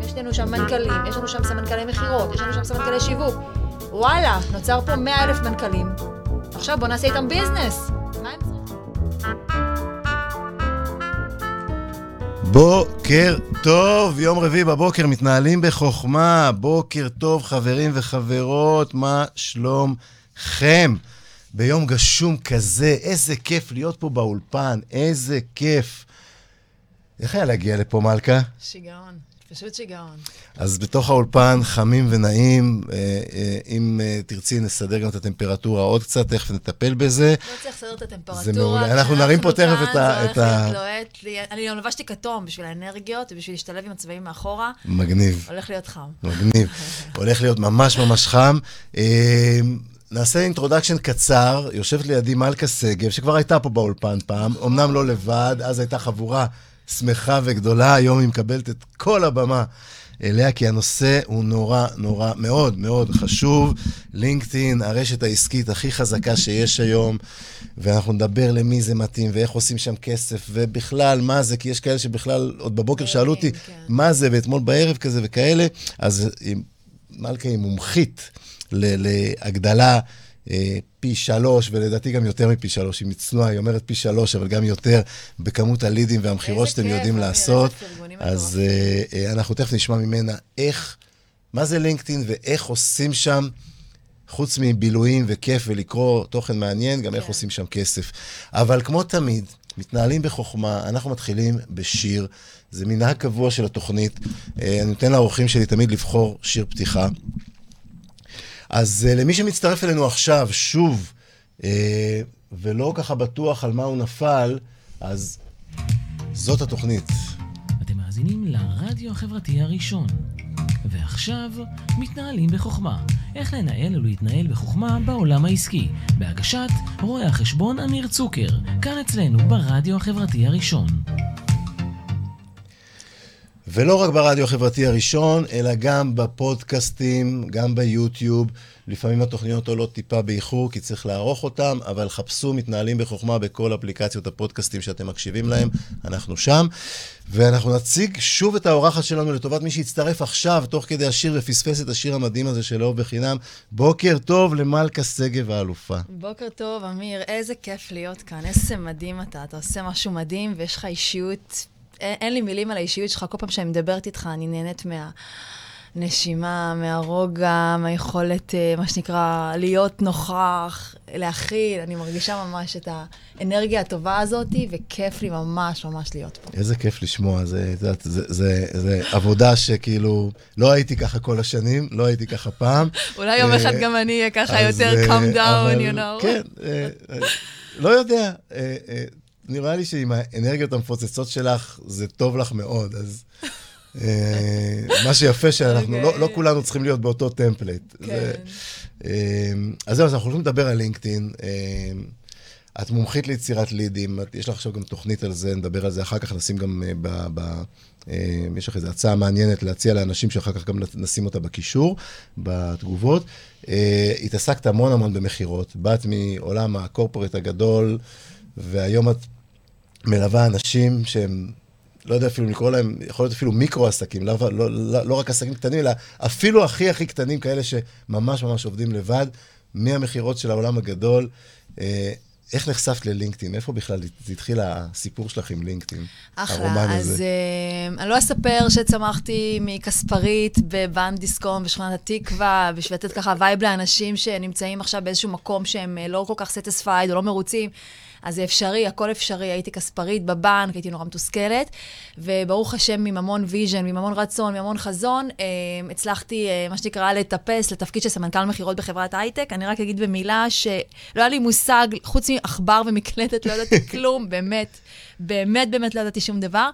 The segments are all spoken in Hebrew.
יש לנו שם מנכ"לים, יש לנו שם סמנכ"לי מכירות, יש לנו שם סמנכ"לי שיווק. וואלה, נוצר פה 100 אלף מנכ"לים. עכשיו בוא נעשה איתם ביזנס. בוקר טוב, יום רביעי בבוקר, מתנהלים בחוכמה. בוקר טוב, חברים וחברות, מה שלומכם? ביום גשום כזה, איזה כיף להיות פה באולפן, איזה כיף. איך היה להגיע לפה, מלכה? שיגעון, פשוט שיגעון. אז בתוך האולפן, חמים ונעים. אה, אה, אם אה, תרצי, נסדר גם את הטמפרטורה עוד קצת, תכף נטפל בזה. לא צריך לסדר את הטמפרטורה. זה מעולה. אנחנו נרים פה תכף את ה- את ה- לוהט לי. אני גם לבשתי כתום בשביל האנרגיות ובשביל להשתלב עם הצבעים מאחורה. מגניב. הולך להיות חם. מגניב. הולך להיות ממש ממש חם. נעשה introduction קצר. יושבת לידי מלכה שגב, שכבר הייתה פה באולפן פעם, אמנם לא לבד, אז הייתה חבורה שמחה וגדולה, היום היא מקבלת את כל הבמה. אליה, כי הנושא הוא נורא נורא מאוד מאוד חשוב. לינקדאין, הרשת העסקית הכי חזקה שיש היום, ואנחנו נדבר למי זה מתאים, ואיך עושים שם כסף, ובכלל, מה זה, כי יש כאלה שבכלל, עוד בבוקר שאלו אותי, כן. מה זה, ואתמול בערב כזה וכאלה, אז מלכה היא מומחית להגדלה פי שלוש, ולדעתי גם יותר מפי שלוש, היא מצנועה, היא אומרת פי שלוש, אבל גם יותר בכמות הלידים והמכירות שאתם כיף, יודעים אמיר, לעשות. אז. אה, אה, אנחנו תכף נשמע ממנה איך, מה זה לינקדאין ואיך עושים שם, חוץ מבילויים וכיף ולקרוא תוכן מעניין, גם איך כן. עושים שם כסף. אבל כמו תמיד, מתנהלים בחוכמה, אנחנו מתחילים בשיר. זה מנהג קבוע של התוכנית. אה, אני נותן לאורחים שלי תמיד לבחור שיר פתיחה. אז uh, למי שמצטרף אלינו עכשיו, שוב, uh, ולא ככה בטוח על מה הוא נפל, אז זאת התוכנית. אתם מאזינים לרדיו החברתי הראשון. ועכשיו, מתנהלים בחוכמה. איך לנהל ולהתנהל בחוכמה בעולם העסקי. בהגשת רואה החשבון אמיר צוקר, כאן אצלנו ברדיו החברתי הראשון. ולא רק ברדיו החברתי הראשון, אלא גם בפודקאסטים, גם ביוטיוב. לפעמים התוכניות עולות טיפה באיחור, כי צריך לערוך אותן, אבל חפשו מתנהלים בחוכמה בכל אפליקציות הפודקאסטים שאתם מקשיבים להם, אנחנו שם. ואנחנו נציג שוב את האורחת שלנו לטובת מי שהצטרף עכשיו, תוך כדי השיר, ופספס את השיר המדהים הזה של אהוב בחינם. בוקר טוב למלכה שגב האלופה. בוקר טוב, אמיר, איזה כיף להיות כאן, איזה מדהים אתה. אתה עושה משהו מדהים ויש לך אישיות, אין, לי מילים על האישיות שלך, כל פעם שאני מדברת איתך אני נהנית מהנשימה, מהרוגע, מהיכולת, אה, מה שנקרא, להיות נוכח, להכיל, אני מרגישה ממש את האנרגיה הטובה הזאת, וכיף לי ממש ממש להיות פה. איזה כיף לשמוע, זה, יודעת, זה, זה, זה עבודה שכאילו, לא הייתי ככה כל השנים, לא הייתי ככה פעם. אולי יום אה, אחד גם אני אהיה ככה יותר אה, calm down, you know. כן, לא יודע. אה, אה, נראה לי שעם האנרגיות המפוצצות שלך, זה טוב לך מאוד, אז... אה, מה שיפה שאנחנו, לא, לא אוקיי. כולנו צריכים להיות באותו template. כן. זה, אה, אז זהו, אז אנחנו הולכים לדבר על לינקדאין. אה, את מומחית ליצירת לידים, את- יש לך עכשיו גם תוכנית על זה, נדבר על זה אחר כך, נשים גם ב... ב יש לך איזו הצעה מעניינת להציע לאנשים שאחר כך גם נשים אותה בקישור, בתגובות. התעסקת המון המון במכירות, באת מעולם ה corporate הגדול, והיום את מלווה אנשים שהם, לא יודע אפילו לקרוא להם, יכול להיות אפילו מיקרו-עסקים, לא, לא, לא, לא רק עסקים קטנים, אלא אפילו הכי הכי קטנים, כאלה שממש ממש עובדים לבד, מהמכירות של העולם הגדול. אה, איך נחשפת ללינקדאין? איפה בכלל התחיל הסיפור שלך עם לינקדאין? הרומן אחלה. הזה. אז uh, אני לא אספר שצמחתי מכספרית בבנק דיסקום בשכונת התקווה, בשביל לתת ככה vibe לאנשים שנמצאים עכשיו באיזשהו מקום שהם אה, לא כל כך satisfied או לא מרוצים. אז זה אפשרי, הכל אפשרי. הייתי כספרית בבנק, הייתי נורא מתוסכלת, וברוך השם, עם המון vision, עם המון רצון, עם המון חזון, אה, הצלחתי, אה, מה שנקרא, לטפס לתפקיד של סמנכ"ל מכירות בחברת הייטק. אני רק אגיד במילה שלא היה לי מושג, חוץ מעכבר ומקלדת, לא ידעתי כלום, באמת, באמת, באמת לא ידעתי שום דבר.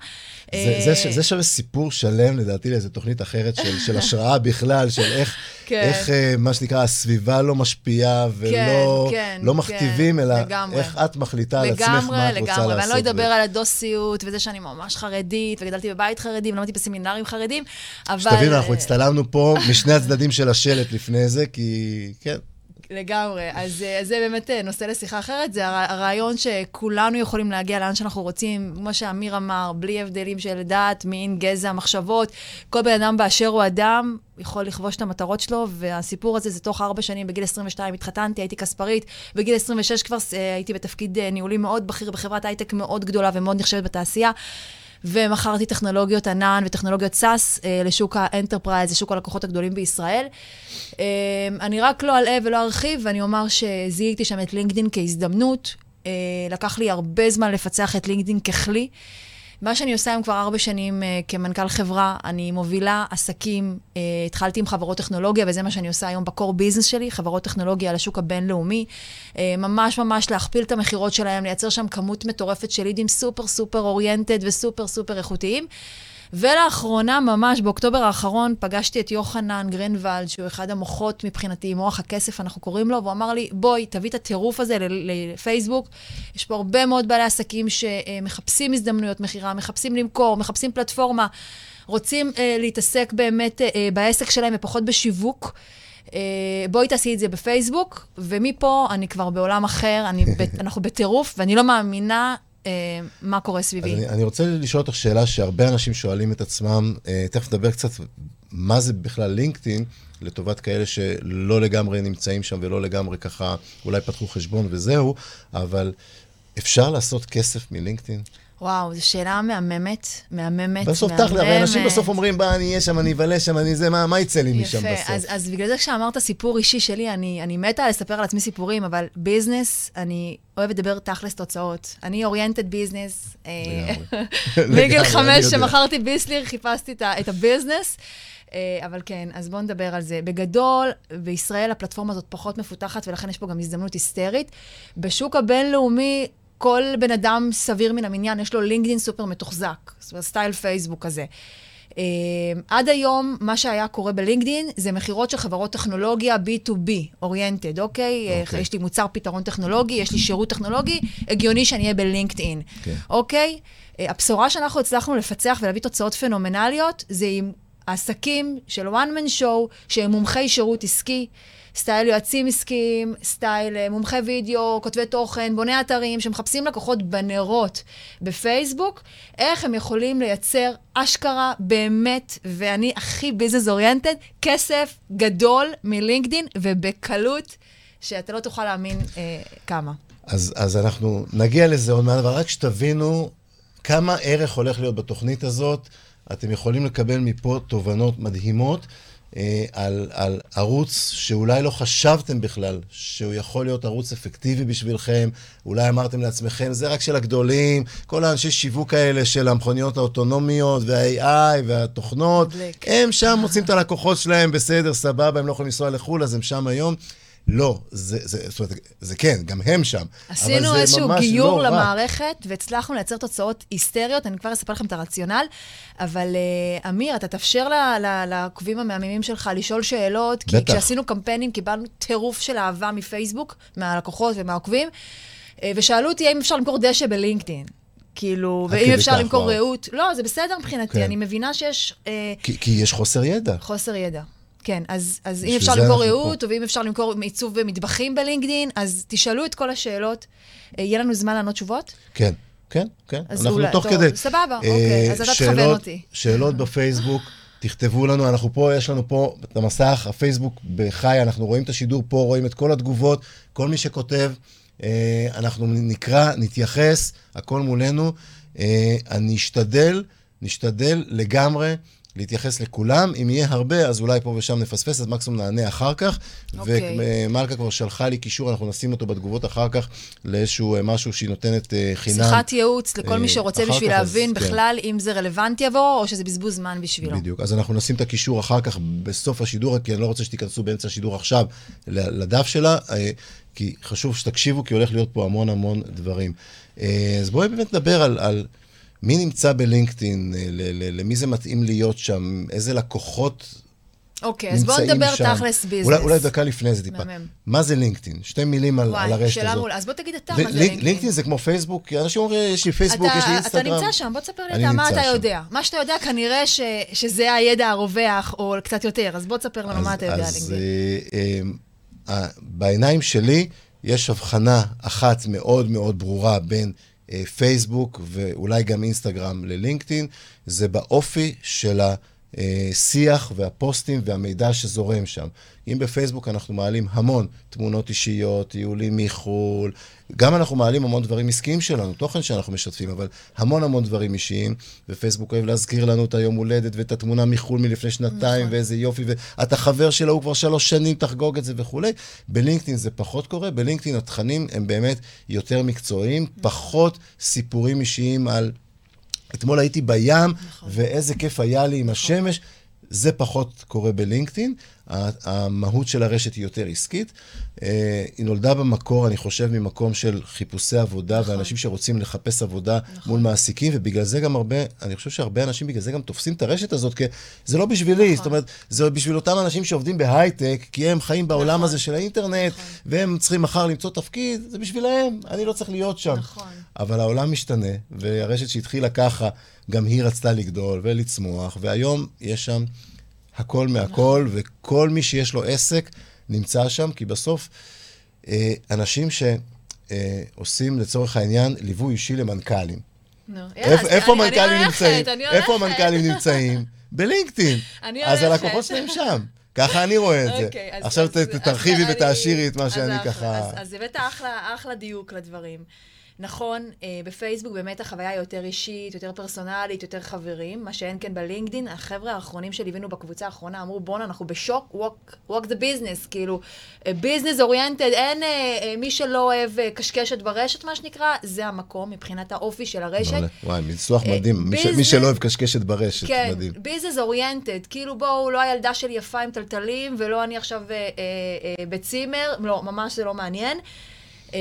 זה, אה, זה, ש- זה שווה סיפור שלם, לדעתי, לאיזו תוכנית אחרת של, של השראה בכלל, של איך, כן. איך אה, מה שנקרא, הסביבה לא משפיעה ולא כן, לא כן, מכתיבים, אלא לגמרי. איך את מחליטה על עצמך לגמרי, מה את רוצה לגמרי, לעשות. ואני לא אדבר ו- על הדוסיות, וזה שאני ממש חרדית, וגדלתי בבית חרדי, ולמדתי בסמינרים חרדים, אבל... שתבינו, אנחנו אה, הצטלמנו פה משני הצדדים של השלט לפני זה, כי כן, לגמרי. אז אה, זה באמת אה, נושא לשיחה אחרת. זה הרעיון שכולנו יכולים להגיע לאן שאנחנו רוצים, כמו שאמיר אמר, בלי הבדלים של דת, מין, גזע, מחשבות. כל בן אדם באשר הוא אדם יכול לכבוש את המטרות שלו, והסיפור הזה זה תוך ארבע שנים, בגיל 22 התחתנתי, הייתי כספרית, בגיל 26 כבר אה, הייתי בתפקיד ניהולי מאוד בכיר בחברת הייטק מאוד גדולה ומאוד נחשבת בתעשייה. ומכרתי טכנולוגיות ענן וטכנולוגיות SaaS אה, לשוק ה enterprise, לשוק הלקוחות הגדולים בישראל. אה, אני רק לא אלאה ולא ארחיב, ואני אומר שזיהיתי שם את לינקדאין כהזדמנות. אה, לקח לי הרבה זמן לפצח את לינקדאין ככלי. מה שאני עושה היום כבר ארבע שנים uh, כמנכ"ל חברה, אני מובילה עסקים, uh, התחלתי עם חברות טכנולוגיה, וזה מה שאני עושה היום ב core business שלי, חברות טכנולוגיה לשוק הבינלאומי. Uh, ממש ממש להכפיל את המכירות שלהם, לייצר שם כמות מטורפת של לידים סופר סופר אוריינטד וסופר סופר איכותיים. ולאחרונה, ממש באוקטובר האחרון, פגשתי את יוחנן גרינוולד, שהוא אחד המוחות מבחינתי, מוח הכסף, אנחנו קוראים לו, והוא אמר לי, בואי, תביא את הטירוף הזה לפייסבוק. יש פה הרבה מאוד בעלי עסקים שמחפשים הזדמנויות מכירה, מחפשים למכור, מחפשים פלטפורמה, רוצים אה, להתעסק באמת אה, בעסק שלהם ופחות בשיווק. Uh, בואי תעשי את זה בפייסבוק, ומפה אני כבר בעולם אחר, אני, אנחנו בטירוף, ואני לא מאמינה מה קורה סביבי. אני, אני רוצה לשאול אותך שאלה שהרבה אנשים שואלים את עצמם, אה, תכף נדבר קצת מה זה בכלל לינקדאין, לטובת כאלה שלא לגמרי נמצאים שם ולא לגמרי ככה, אולי פתחו חשבון וזהו, אבל אפשר לעשות כסף מלינקדאין? וואו, זו שאלה מהממת, מהממת, בסוף תכל'ה, הרי אנשים בסוף אומרים, בא, אני אהיה שם, אני אבלה שם, אני זה, מה, מה יצא לי משם בסוף? יפה, אז, אז בגלל זה כשאמרת סיפור אישי שלי, אני, אני מתה לספר על עצמי סיפורים, אבל business, אני אוהבת לדבר תכלס תוצאות. אני oriented business. מגיל חמש, שמכרתי ביסליר, חיפשתי את ה business. אה, אבל כן, אז בואו נדבר על זה. בגדול, בישראל הפלטפורמה הזאת פחות מפותחת, ולכן יש פה גם הזדמנות היסטרית. בשוק הבינלאומי, כל בן אדם סביר מן המניין, יש לו לינקדאין סופר מתוחזק, זאת אומרת, סטייל פייסבוק כזה. Uh, עד היום, מה שהיה קורה בלינקדאין זה מכירות של חברות טכנולוגיה B2B, oriented, אוקיי? Okay? Okay. יש לי מוצר פתרון טכנולוגי, יש לי שירות טכנולוגי, הגיוני שאני אהיה בלינקדאין, כן. אוקיי? Okay. Uh, הבשורה שאנחנו הצלחנו לפצח ולהביא תוצאות פנומנליות, זה עם עסקים של one man show, שהם מומחי שירות עסקי. סטייל יועצים עסקיים, סטייל אה, מומחי וידאו, כותבי תוכן, בוני אתרים, שמחפשים לקוחות בנרות בפייסבוק, איך הם יכולים לייצר אשכרה באמת, ואני הכי ביזנס אוריינטד, כסף גדול מלינקדין, ובקלות, שאתה לא תוכל להאמין אה, כמה. אז, אז אנחנו נגיע לזה עוד מעט, אבל רק שתבינו כמה ערך הולך להיות בתוכנית הזאת. אתם יכולים לקבל מפה תובנות מדהימות. אה, על, על ערוץ שאולי לא חשבתם בכלל שהוא יכול להיות ערוץ אפקטיבי בשבילכם, אולי אמרתם לעצמכם, זה רק של הגדולים, כל האנשי שיווק האלה של המכוניות האוטונומיות וה-AI והתוכנות, בלק. הם שם מוצאים את הלקוחות שלהם, בסדר, סבבה, הם לא יכולים לנסוע לחו"ל, אז הם שם היום. לא, זה, זה, זאת אומרת, זה כן, גם הם שם. עשינו איזשהו גיור לא למערכת, רע. והצלחנו לייצר תוצאות היסטריות, אני כבר אספר לכם את הרציונל, אבל uh, אמיר, אתה תאפשר לעוקבים המהממים שלך לשאול שאלות, כי בטח. כשעשינו קמפיינים קיבלנו טירוף של אהבה מפייסבוק, מהלקוחות ומהעוקבים, uh, ושאלו אותי האם אפשר למכור דשא בלינקדאין. כאילו, ואם אפשר למכור רעות. לא, זה בסדר מבחינתי, כן. אני מבינה שיש... Uh, כי, כי יש חוסר ידע. חוסר ידע. כן, אז, אז אם אפשר למכור ריהוט, או אם אפשר למכור עיצוב מטבחים בלינקדין, אז תשאלו את כל השאלות. אה, יהיה לנו זמן לענות תשובות? כן, כן, כן. אנחנו אולי, תוך טוב, כדי. סבבה, אה, אוקיי, אז אתה תכוון אותי. שאלות בפייסבוק. תכתבו לנו, אנחנו פה, יש לנו פה את המסך, הפייסבוק בחי, אנחנו רואים את השידור פה, רואים את כל התגובות, כל מי שכותב, אה, אנחנו נקרא, נתייחס, הכל מולנו. אני אשתדל, נשתדל לגמרי להתייחס לכולם. אם יהיה הרבה, אז אולי פה ושם נפספס, אז מקסימום נענה אחר כך. Okay. אוקיי. ומלכה כבר שלחה לי קישור, אנחנו נשים אותו בתגובות אחר כך לאיזשהו אה, משהו שהיא נותנת אה, חינם. שיחת ייעוץ לכל מי אה, שרוצה בשביל להבין אז, כן. בכלל כן. אם זה רלוונטי עבורו, או שזה בזבוז זמן בשבילו. בדיוק. אז אנחנו נשים את הקישור אחר כך בסוף השידור, כי אני לא רוצה שתיכנסו באמצע השידור עכשיו לדף שלה. כי חשוב שתקשיבו, כי הולך להיות פה המון המון דברים. אז בואי באמת נדבר על, על מי נמצא בלינקדאין, אה, למי זה מתאים להיות שם, איזה לקוחות אוקיי, אז בואו נדבר תכלס ביזנס. אולי, אולי דקה לפני זה טיפה. מה זה לינקדאין? שתי מילים על, על הרשת הזאת. וואי, מעולה. אז בוא תגיד אתה מה זה לינקדאין. לינקדאין זה כמו פייסבוק, אנשים אומרים, יש לי פייסבוק, אתה, יש לי אינסטגרם. אתה נמצא שם, בוא תספר לי אתה מה אתה שם. יודע. מה שאתה יודע, כנראה ש, שזה הידע הרווח, או קצת יותר. אז בוא תספר לנו אז, מה אתה יודע על לינקדאין. בעיניים שלי, יש הבחנה אחת מאוד מאוד ברורה בין אה, פייסבוק ואולי גם אינסטגרם ללינקדאין, זה באופי של השיח והפוסטים והמידע שזורם שם. אם בפייסבוק אנחנו מעלים המון תמונות אישיות, טיולים מחו"ל, גם אנחנו מעלים המון דברים עסקיים שלנו, תוכן שאנחנו משתפים, אבל המון המון דברים אישיים, ופייסבוק אוהב להזכיר לנו את היום הולדת ואת התמונה מחו"ל מלפני שנתיים, נכון. ואיזה יופי, ואתה חבר שלו, הוא כבר שלוש שנים, תחגוג את זה וכולי. בלינקדאין זה פחות קורה, בלינקדאין התכנים הם באמת יותר מקצועיים, פחות סיפורים אישיים על... אתמול הייתי בים, נכון. ואיזה כיף היה לי עם נכון. השמש. זה פחות קורה בלינקדאין, המהות של הרשת היא יותר עסקית. אה, היא נולדה במקור, אני חושב, ממקום של חיפושי עבודה, נכון. ואנשים שרוצים לחפש עבודה נכון. מול מעסיקים, ובגלל זה גם הרבה, אני חושב שהרבה אנשים בגלל זה גם תופסים את הרשת הזאת, כי זה לא בשבילי, נכון. זאת אומרת, זה בשביל אותם אנשים שעובדים בהייטק, כי הם חיים בעולם נכון. הזה של האינטרנט, נכון. והם צריכים מחר למצוא תפקיד, זה בשבילהם, אני לא צריך להיות שם. נכון. אבל העולם משתנה, והרשת שהתחילה ככה, גם היא רצתה לגדול ולצמוח, והיום יש שם הכל מהכל, נכון. וכל מי שיש לו עסק נמצא שם, כי בסוף אה, אנשים שעושים אה, לצורך העניין ליווי אישי למנכ"לים. איפה המנכ"לים נמצאים? איפה המנכ"לים נמצאים? בלינקדאין. אז הלקוחות שלהם שם. ככה אני רואה את זה. אוקיי, עכשיו תרחיבי ותעשירי את מה שאני ככה... אז הבאת אחלה דיוק לדברים. נכון, אה, בפייסבוק באמת החוויה היא יותר אישית, יותר פרסונלית, יותר חברים, מה שאין כן בלינקדין. החבר'ה האחרונים שליווינו בקבוצה האחרונה אמרו, בואנה, אנחנו בשוק, walk, walk the business, כאילו, ביזנס אוריינטד, אין אה, אה, מי שלא אוהב אה, קשקשת ברשת, מה שנקרא, זה המקום מבחינת האופי של הרשת. מעולה, וואי, ניסוח אה, מדהים, מי, ש, מי שלא אוהב קשקשת ברשת, כן, מדהים. כן, business oriented, כאילו בואו, לא הילדה שלי יפה עם תלתלים, ולא אני עכשיו אה, אה, אה, בצימר, לא, ממש זה לא מעניין. אה,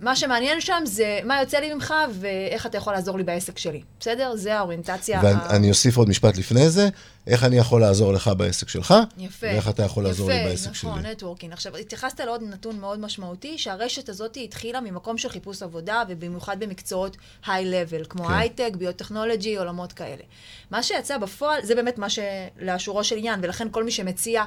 מה שמעניין שם זה מה יוצא לי ממך ואיך אתה יכול לעזור לי בעסק שלי. בסדר? זה האוריינטציה. ואני אוסיף עוד משפט לפני זה. איך אני יכול לעזור לך בעסק שלך, יפה, ואיך אתה יכול לעזור יפה, לי בעסק נכון, שלי. יפה, נכון, networking. עכשיו, התייחסת לעוד נתון מאוד משמעותי, שהרשת הזאת התחילה ממקום של חיפוש עבודה, ובמיוחד במקצועות high-level, כמו כן. הייטק, ביוטכנולוגי, עולמות כאלה. מה שיצא בפועל, זה באמת מה שלאשורו של עניין, ולכן כל מי שמציע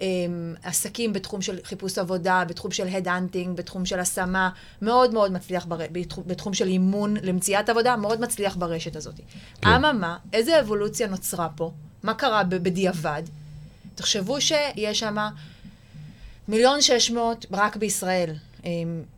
אמ, עסקים בתחום של חיפוש עבודה, בתחום של ה headhunting, בתחום של השמה, מאוד מאוד מצליח, בר... בתחום, בתחום של אימון למציאת עבודה, מאוד מצליח ברשת הזאת. כן. אממה, איזה אבולוציה נוצרה פה? מה קרה בדיעבד? תחשבו שיש שם מיליון שש מאות רק בישראל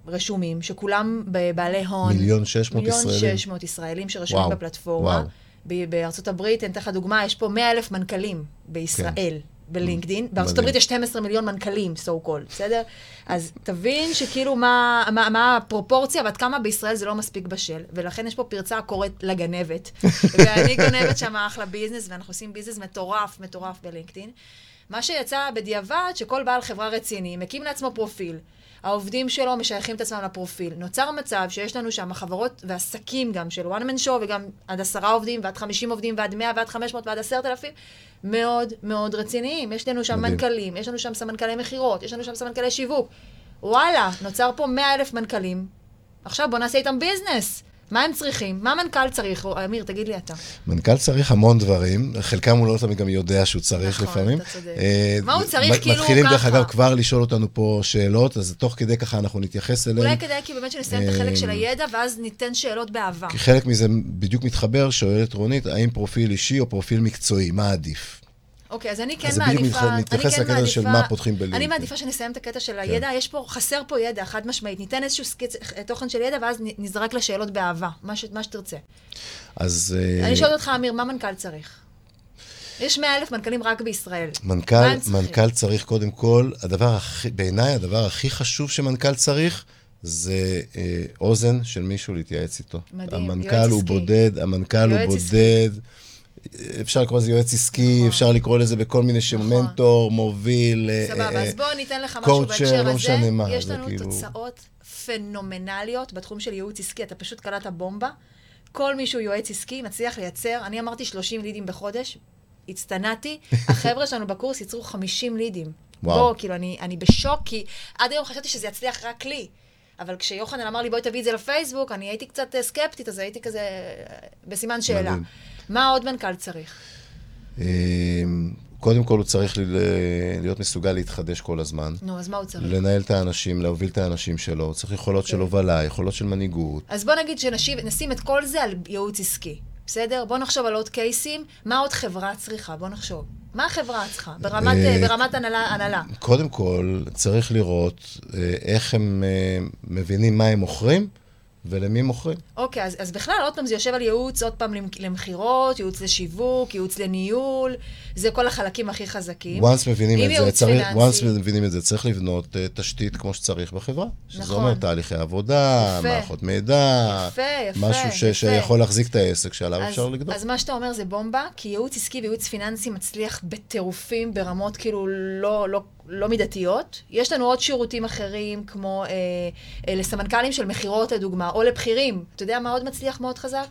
רשומים, שכולם בעלי הון. מיליון שש מאות ישראלים? מיליון שש מאות ישראלים שרשומים וואו, בפלטפורמה. וואו. בארצות הברית, אני אתן לך דוגמה, יש פה מאה אלף מנכ"לים בישראל. כן. בלינקדין. בארצות הברית יש 12 מיליון מנכ"לים, so called, בסדר? אז תבין שכאילו מה, מה, מה הפרופורציה ועד כמה בישראל זה לא מספיק בשל, ולכן יש פה פרצה הקוראת לגנבת. ואני גונבת שם אחלה ביזנס, ואנחנו עושים ביזנס מטורף, מטורף בלינקדין. מה שיצא בדיעבד, שכל בעל חברה רציני מקים לעצמו פרופיל. העובדים שלו משייכים את עצמם לפרופיל. נוצר מצב שיש לנו שם חברות ועסקים גם של one man show וגם עד עשרה עובדים ועד חמישים עובדים ועד מאה ועד חמש מאות ועד עשרת אלפים, מאוד מאוד רציניים. יש לנו שם מדהים. מנכ"לים, יש לנו שם סמנכ"לי מכירות, יש לנו שם סמנכ"לי שיווק. וואלה, נוצר פה מאה אלף מנכ"לים. עכשיו בוא נעשה איתם ביזנס. מה הם צריכים? מה מנכ"ל צריך? אמיר, תגיד לי אתה. מנכ"ל צריך המון דברים, חלקם הוא לא תמיד גם יודע שהוא צריך נכון, לפעמים. נכון, אתה צודק. אה, מה הוא צריך כאילו ככה? מתחילים דרך אגב כבר לשאול אותנו פה שאלות, אז תוך כדי ככה אנחנו נתייחס אליהם. אולי כדאי כי באמת שנסיים את החלק של אה, הידע, ואז ניתן שאלות באהבה. כי חלק מזה בדיוק מתחבר, שואלת רונית, האם פרופיל אישי או פרופיל מקצועי, מה עדיף? אוקיי, אז אני כן מעדיפה... אז בדיוק מתייחס כן לקטע של מה פותחים בלינקדאין. אני מעדיפה שנסיים את הקטע של כן. הידע, יש פה, חסר פה ידע, חד משמעית. ניתן איזשהו סקיצ... תוכן של ידע, ואז נזרק לשאלות באהבה, מה, שתרצה. אז... אה, אני שואלת אותך, אמיר, מה מנכ"ל צריך? יש מאה אלף מנכ"לים רק בישראל. מנכ"ל, מנכ"ל צריך קודם כל, הדבר הכי, בעיניי הדבר הכי חשוב שמנכ"ל צריך, זה אה, אוזן של מישהו להתייעץ איתו. מדהים, המנכ"ל הוא עסקי. בודד, המנכ"ל הוא בודד. עסקי. אפשר לקרוא לזה יועץ עסקי, נכון. אפשר לקרוא לזה בכל מיני שם נכון. מנטור, מוביל, אה, סבבה, אה, אז בואו ניתן לך משהו בהקשר לא הזה. מה, יש לנו כאילו... תוצאות פנומנליות בתחום של ייעוץ עסקי, אתה פשוט קלעת בומבה. כל מי שהוא יועץ עסקי מצליח לייצר, אני אמרתי 30 לידים בחודש, הצטנעתי, החבר'ה שלנו בקורס ייצרו 50 לידים. וואו. בוא, כאילו, אני, אני בשוק, כי עד היום חשבתי שזה יצליח רק לי. אבל כשיוחנן אמר לי, בואי תביא את זה לפייסבוק, אני הייתי קצת אה, סקפטית, אז הייתי כזה בסימן שאלה. מדהים. מה עוד מנכ"ל צריך? אמ, קודם כל הוא צריך להיות מסוגל להתחדש כל הזמן. נו, אז מה הוא צריך? לנהל את האנשים, להוביל את האנשים שלו, הוא צריך יכולות של הובלה, יכולות של מנהיגות. אז בוא נגיד שנשים את כל זה על ייעוץ עסקי, בסדר? בוא נחשוב על עוד קייסים, מה עוד חברה צריכה? בוא נחשוב. מה החברה צריכה? ברמת, אה, ברמת הנהלה, הנהלה. קודם כל, צריך לראות אה, איך הם אה, מבינים מה הם מוכרים ולמי מוכרים. אוקיי, אז, אז בכלל, עוד פעם, זה יושב על ייעוץ, עוד פעם, למ- למכירות, ייעוץ לשיווק, ייעוץ לניהול, זה כל החלקים הכי חזקים. once מבינים את זה, צריך, once מבינים את זה, צריך לבנות uh, תשתית כמו שצריך בחברה. שזה נכון. אומר תהליכי עבודה, יפה. מערכות מידע, יפה, יפה, משהו ש, יפה. שיכול להחזיק את העסק שעליו אז, אפשר לגדול. אז מה שאתה אומר זה בומבה, כי ייעוץ עסקי וייעוץ פיננסי מצליח בטירופים ברמות כאילו לא, לא, לא מידתיות. יש לנו עוד שירותים אחרים, כמו אה, אה, לסמנכ"לים של מכירות לדוגמה, או לבכירים. אתה יודע מה עוד מצליח מאוד חזק?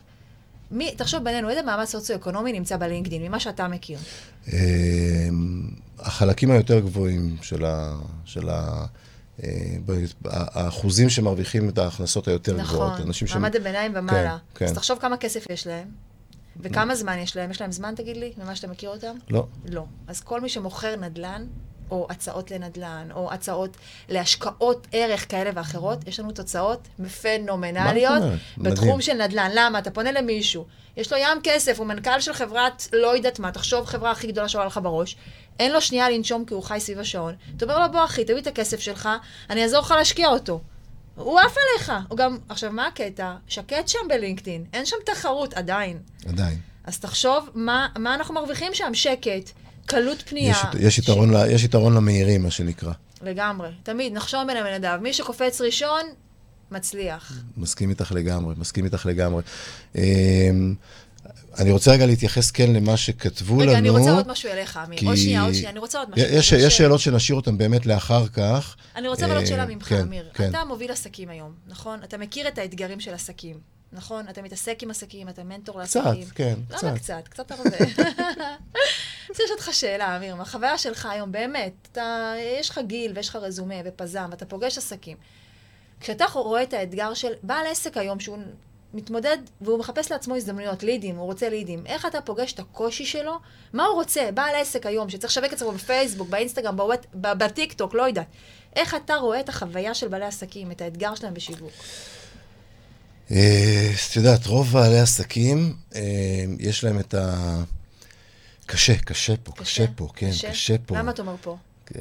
מי, תחשוב בינינו, איזה מעמד סוציו-אקונומי נמצא בלינקדאין, ממה שאתה מכיר. אה, החלקים היותר גבוהים של ה... של ה אה, ב- האחוזים שמרוויחים את ההכנסות היותר גבוהות. נכון, מעמד הביניים ומעלה. כן, אז כן. תחשוב כמה כסף יש להם, וכמה זמן יש להם. יש להם זמן, תגיד לי, ממה שאתה מכיר אותם? לא. לא. אז כל מי שמוכר נדל"ן, או הצעות לנדל"ן, או הצעות להשקעות ערך כאלה ואחרות, יש לנו תוצאות פנומנליות? בתחום מדהים. של נדל"ן. למה? אתה פונה למישהו, יש לו ים כסף, הוא מנכ"ל של חברת לא יודעת מה, תחשוב חברה הכי גדולה שעולה לך בראש, אין לו שנייה לנשום כי הוא חי סביב השעון. אתה אומר לו, בוא אחי, תביא את הכסף שלך, אני אעזור לך להשקיע אותו. הוא עף עליך. הוא גם, עכשיו, מה הקטע? שקט שם בלינקדאין, אין שם תחרות עדיין. עדיין. אז תחשוב מה, מה אנחנו מרוויחים שם, שקט, קלות פנייה. יש, יש, יתרון, ל- יש יתרון למהירים, מה שנקרא. לגמרי. תמיד, נחשוב בין המנדב. מי שקופץ ראשון, מצליח. מסכים איתך לגמרי, מסכים איתך לגמרי. אמ, אני רוצה רגע להתייחס כן למה שכתבו לנו. רגע, אני רוצה עוד משהו אליך, אמיר. כי- עוד שנייה, עוד שנייה, אני רוצה עוד משהו. יש, יש ש- שאלות שנשאיר אותן באמת לאחר כך. אני רוצה אבל עוד אה, שאלה ממך, כן, אמיר. כן. אתה מוביל עסקים היום, נכון? אתה מכיר את האתגרים של עסקים, נכון? אתה מתעסק עם עסקים, אתה מנטור קצת, לעסקים. כן, למה קצת. קצת? קצת הרבה. אז יש אותך שאלה, אמיר, מהחוויה שלך היום, באמת, אתה, יש לך גיל ויש לך רזומה ופזם, ואתה פוגש עסקים. כשאתה רואה את האתגר של בעל עסק היום, שהוא מתמודד והוא מחפש לעצמו הזדמנויות, לידים, הוא רוצה לידים, איך אתה פוגש את הקושי שלו? מה הוא רוצה? בעל עסק היום, שצריך לשווק עצמו בפייסבוק, באינסטגרם, בוואט- בטיקטוק, לא יודעת. איך אתה רואה את החוויה של בעלי עסקים, את האתגר שלהם בשיווק? אה, את יודעת, רוב בעלי עסקים, אה, יש להם את ה... קשה, קשה פה, קשה פה, כן, קשה פה. למה אתה אומר פה? כן.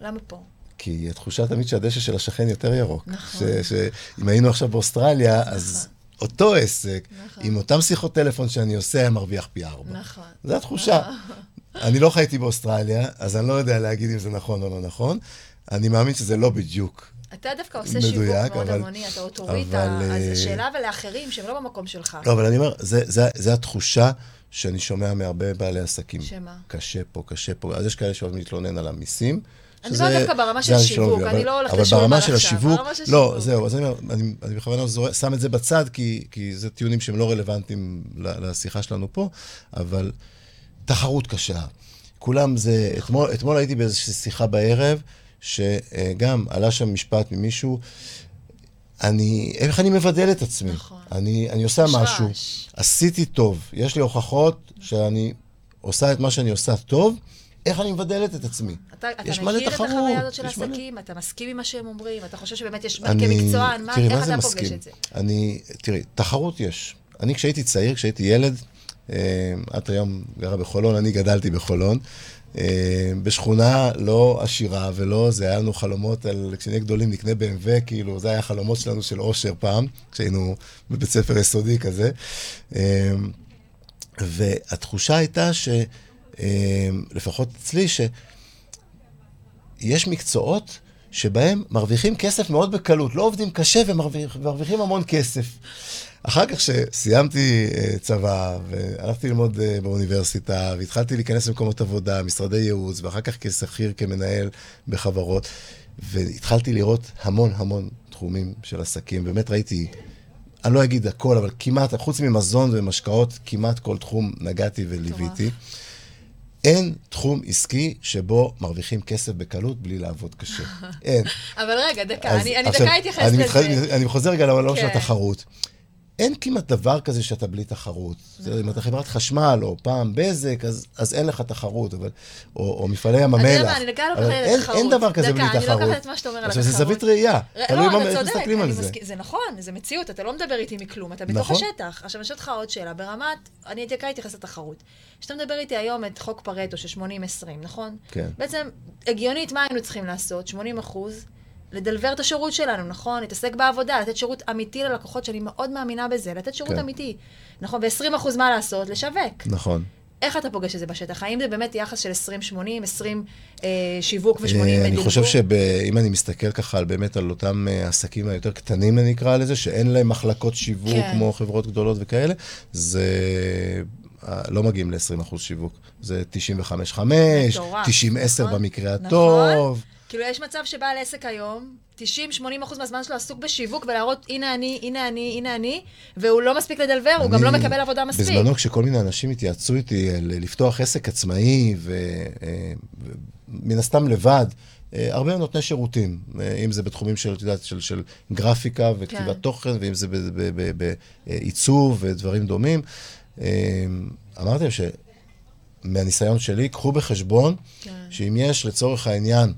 למה פה? כי התחושה תמיד שהדשא של השכן יותר ירוק. נכון. שאם היינו עכשיו באוסטרליה, אז אותו עסק, נכון. עם אותם שיחות טלפון שאני עושה, היה מרוויח פי ארבע. נכון. זו התחושה. אני לא חייתי באוסטרליה, אז אני לא יודע להגיד אם זה נכון או לא נכון. אני מאמין שזה לא בדיוק. אתה דווקא עושה מדויק, שיווק מאוד אבל- המוני, אתה אוטוריטה, אבל, אז זו שאלה ולאחרים שהם לא במקום שלך. לא, אבל אני אומר, זה, זה, זה התחושה שאני שומע מהרבה בעלי עסקים. שמה? קשה פה, קשה פה. אז יש כאלה שאוהבים להתלונן על המיסים. אני מדברת דווקא ברמה של שיווק, אני אבל- לא הולכת אבל לשאול מה עכשיו, השיווק, ברמה של לא, שיווק. זהו, אז אני אני, אני בכוונה שם את זה בצד, כי, כי זה טיעונים שהם לא רלוונטיים לשיחה שלנו פה, אבל תחרות קשה. כולם זה, אתמול, אתמול הייתי באיזושהי שיחה בערב, שגם עלה שם משפט ממישהו, אני, איך אני מבדל את עצמי? נכון. אני, אני עושה יש משהו. עשיתי טוב, יש לי הוכחות שאני עושה את מה שאני עושה טוב, איך אני מבדלת את עצמי? אתה, אתה יש מלא מכיר את החוויה הזאת של יש מלא. עסקים? אתה מסכים עם מה שהם אומרים? אתה חושב שבאמת יש, אני- כמקצוען, מה, תראי, איך מה אתה פוגש מסכים? את זה? אני, תראי, תחרות יש. אני כשהייתי צעיר, כשהייתי ילד, את היום גרה בחולון, אני גדלתי בחולון, אה, בשכונה לא עשירה ולא, זה היה לנו חלומות על, כשנהיה גדולים נקנה BMW, כאילו, זה היה החלומות שלנו של אושר פעם, כשהיינו בבית ספר יסודי כזה. אה, והתחושה הייתה ש... אה, לפחות אצלי, ש... יש מקצועות שבהם מרוויחים כסף מאוד בקלות, לא עובדים קשה ומרוויח, ומרוויחים המון כסף. אחר כך שסיימתי uh, צבא, והלכתי ללמוד uh, באוניברסיטה, והתחלתי להיכנס למקומות עבודה, משרדי ייעוץ, ואחר כך כשכיר, כמנהל בחברות, והתחלתי לראות המון המון תחומים של עסקים. באמת ראיתי, אני לא אגיד הכל, אבל כמעט, חוץ ממזון ומשקאות, כמעט כל תחום נגעתי וליוויתי. אין תחום עסקי שבו מרוויחים כסף בקלות בלי לעבוד קשה. אין. אבל רגע, דקה, אני, אני עכשיו, דקה אתייחס אני לזה. מתח... אני חוזר רגע לעולם של כן. התחרות. אין כמעט דבר כזה שאתה בלי תחרות. זה, אם אתה חברת חשמל, או פעם בזק, אז, אז אין לך תחרות, אבל, או, או מפעלי ים המלח. אתה יודע מה, אני לגמרי אבל לוקחת אין, לתחרות. אין דבר כזה בלי דקה, תחרות. אני לוקחת את מה שאתה אומר על עכשיו, זה התחרות. זווית ראייה. ר- תלוי לא, מה- אתה איך צודק, מסתכלים על זה. זה נכון, זה מציאות, אתה לא מדבר איתי מכלום, אתה בתוך נכון. השטח. עכשיו, אני שואלת אותך עוד שאלה, ברמת, אני הייתי כאן להתייחס לתחרות. כשאתה מדבר איתי היום את חוק פרטו של 80-20, נכון? כן. בעצם, הגיונית, מה היינו צריכים לעשות? 80 אחוז, לדלבר את השירות שלנו, נכון? להתעסק בעבודה, לתת שירות אמיתי ללקוחות, שאני מאוד מאמינה בזה, לתת שירות כן. אמיתי. נכון? ו-20 אחוז מה לעשות? לשווק. נכון. איך אתה פוגש את זה בשטח? האם זה באמת יחס של 20-80, 20 אה, שיווק ו-80 אה, אני? חושב שאם אני מסתכל ככה על באמת על אותם אה, עסקים היותר קטנים, אני אקרא לזה, שאין להם מחלקות שיווק כן. כמו חברות גדולות וכאלה, זה... אה, לא מגיעים ל-20% שיווק. זה 95-5, מטורף, 90-10 נכון? במקרה נכון. כאילו, יש מצב שבעל עסק היום, 90-80 אחוז מהזמן שלו עסוק בשיווק ולהראות, הנה אני, הנה אני, הנה אני, והוא לא מספיק לדלבר, הוא גם אני- לא מקבל עבודה מספיק. בזמנו, כשכל מיני אנשים התייעצו איתי על לפתוח עסק עצמאי, ומן הסתם לבד, אה, הרבה נותני שירותים, אה, אם זה בתחומים של, את יודעת, של, של גרפיקה וכתיבת כן. תוכן, ואם זה בעיצוב ודברים דומים. אה, אמרתי להם שמהניסיון שלי, קחו בחשבון כן. שאם יש לצורך העניין אה,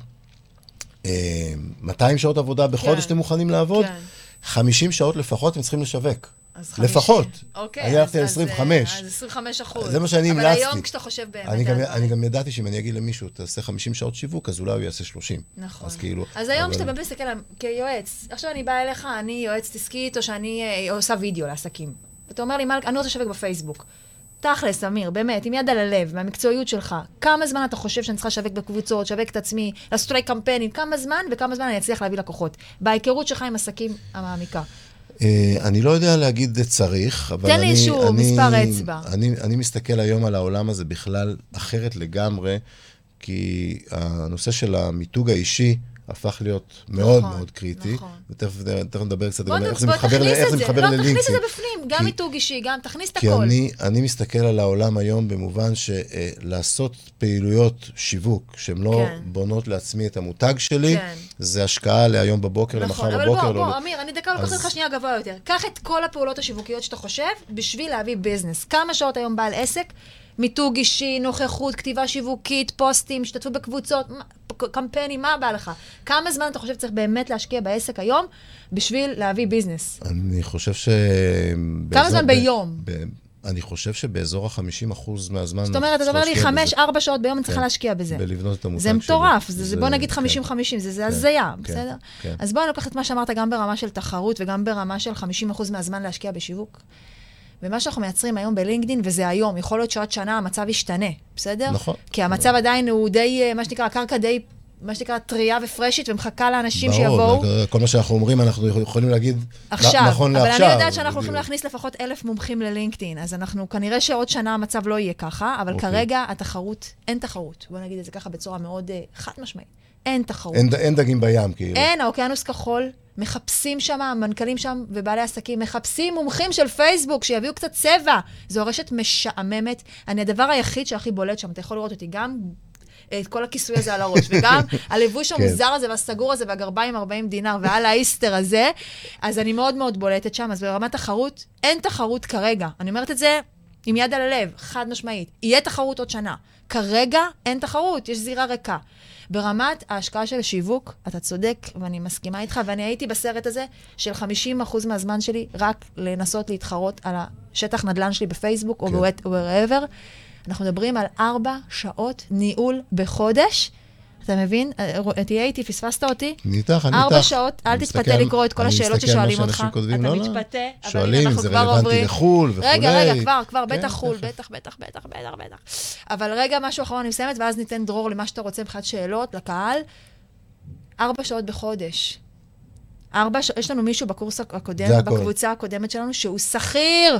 200 שעות עבודה בחודש כן. שאתם מוכנים לעבוד, כן. 50 שעות לפחות הם צריכים לשווק. אז 50. לפחות. אוקיי. אני הלכתי על אז- אז, 25. אה, אז 25 אחוז. זה מה שאני אבל המלצתי. היום כשאתה חושב באמת אני גם, אני גם ידעתי שאם אני אגיד למישהו, תעשה 50 שעות שיווק, אז אולי הוא יעשה 30. נכון. אז כאילו... אז היום אבל- כשאתה באמת מסתכל כיועץ, עכשיו אני באה אליך, אני יועצת עסקית, או שאני אה, עושה וידאו לעסקים. אתה אומר לי, "מלכה, אני רוצה לשווק בפייסבוק. תכלס, אמיר, באמת, עם יד על הלב, מהמקצועיות שלך, כמה זמן אתה חושב שאני צריכה לשווק בקבוצות, לשווק את עצמי, לעשות אולי קמפיינים, כמה זמן וכמה זמן אני אצליח להביא לקוחות. בהיכרות שלך עם עסקים המעמיקה. אה, אני לא יודע להגיד צריך, אבל תן לי אני... איזשהו אני, מספר אצבע. אני, אני מסתכל היום על העולם הזה בכלל אחרת לגמרי, כי הנושא של המיתוג האישי הפך להיות מאוד נכון, מאוד קריטי. נכון. ותכף תכף נדבר קצת גם ת- איך זה מתחבר, ל- תכניס איך את זה. מתחבר לא, תכניס את. זה בפנים, גם כי- מיתוג אישי, גם תכניס את כי הכל. אני, אני מסתכל על העולם היום במובן שלעשות פעילויות שיווק שהן לא כן. בונות לעצמי את המותג שלי, כן. זה השקעה להיום בבוקר, נכון, למחר אבל בבוקר. בוא, לא- בוא, אמיר, אני דקה לוקחת אותך שנייה גבוה יותר. קח את כל הפעולות השיווקיות שאתה חושב בשביל להביא ביזנס. כמה שעות היום בעל עסק? מיתוג אישי, נוכחות, כתיבה שיווקית, פוסטים, השתתפות בקבוצות, קמפיינים, מה בא לך? כמה זמן אתה חושב צריך באמת להשקיע בעסק היום בשביל להביא ביזנס? אני חושב ש... כמה זמן ביום? אני חושב שבאזור ה-50% מהזמן... זאת אומרת, אתה אומר לי צריך להשקיע חמש, בזה. ארבע שעות ביום אני צריכה כן. להשקיע בזה. בלבנות את המותג זה שלי. מטורף, זה, זה, בוא נגיד כן. 50-50, זה, זה הזיה, כן, בסדר? כן. אז בוא ניקח את מה שאמרת גם ברמה של תחרות וגם ברמה של 50% מהזמן להשקיע בשיווק. ומה שאנחנו מייצרים היום בלינקדין, וזה היום, יכול להיות שעוד שנה המצב ישתנה, בסדר? נכון. כי המצב עדיין הוא די, אה, מה שנקרא, הקרקע די, מה שנקרא, טריה ופרשית, ומחכה לאנשים שיבואו. ברור, כל מה שאנחנו אומרים, אנחנו יכולים להגיד עכשיו, נכון אבל לעכשיו. אני יודעת שאנחנו הולכים. להכניס לפחות אלף מומחים ללינקדאין, אז אנחנו, כנראה שעוד שנה המצב לא יהיה ככה, אבל אוקיי. כרגע התחרות, אין תחרות. בוא נגיד את זה ככה בצורה מאוד אה, חד משמעית. אין תחרות. אין, אין דגים בים, כאילו. אין, האוקיינוס כחול, מחפשים שם, המנכ"לים שם ובעלי עסקים, מחפשים מומחים של פייסבוק שיביאו קצת צבע. זו רשת משעממת. אני הדבר היחיד שהכי בולט שם, אתה יכול לראות אותי גם... את כל הכיסוי הזה על הראש, וגם הלבוש כן. המוזר הזה והסגור הזה והגרביים 40 דינר ועל האיסטר הזה, אז אני מאוד מאוד בולטת שם. אז ברמת תחרות, אין תחרות כרגע. אני אומרת את זה עם יד על הלב, חד משמעית. יהיה תחרות עוד שנה. כרגע אין תחרות, יש זירה ריקה. ברמת ההשקעה של שיווק, אתה צודק, ואני מסכימה איתך, ואני הייתי בסרט הזה של 50% מהזמן שלי רק לנסות להתחרות על השטח נדל"ן שלי בפייסבוק או כן. כן. wherever. אנחנו מדברים על ארבע שעות ניהול בחודש. אתה מבין? אה, תהיה איתי, פספסת אותי? אני איתך, אני איתך. ארבע שעות, אל תתפתה לקרוא את כל אני השאלות מסתכל על מה ששואלים אותך. שאנשים כותבים, אתה לא, לא. מתפתה, אבל שואלים, זה כבר רלוונטי. לחו"ל וכולי. רגע, רגע, כבר, כבר, כן, בטח חו"ל, תכף. בטח, בטח, בטח, בטח, בטח. אבל רגע, משהו אחרון, אני מסיימת, ואז ניתן דרור למה שאתה רוצה מבחינת שאלות לקהל. ארבע שעות בחודש. ארבע שעות, יש לנו מישהו בקורס הקודם. בקבוצה הקודמת שלנו, שהוא שכיר.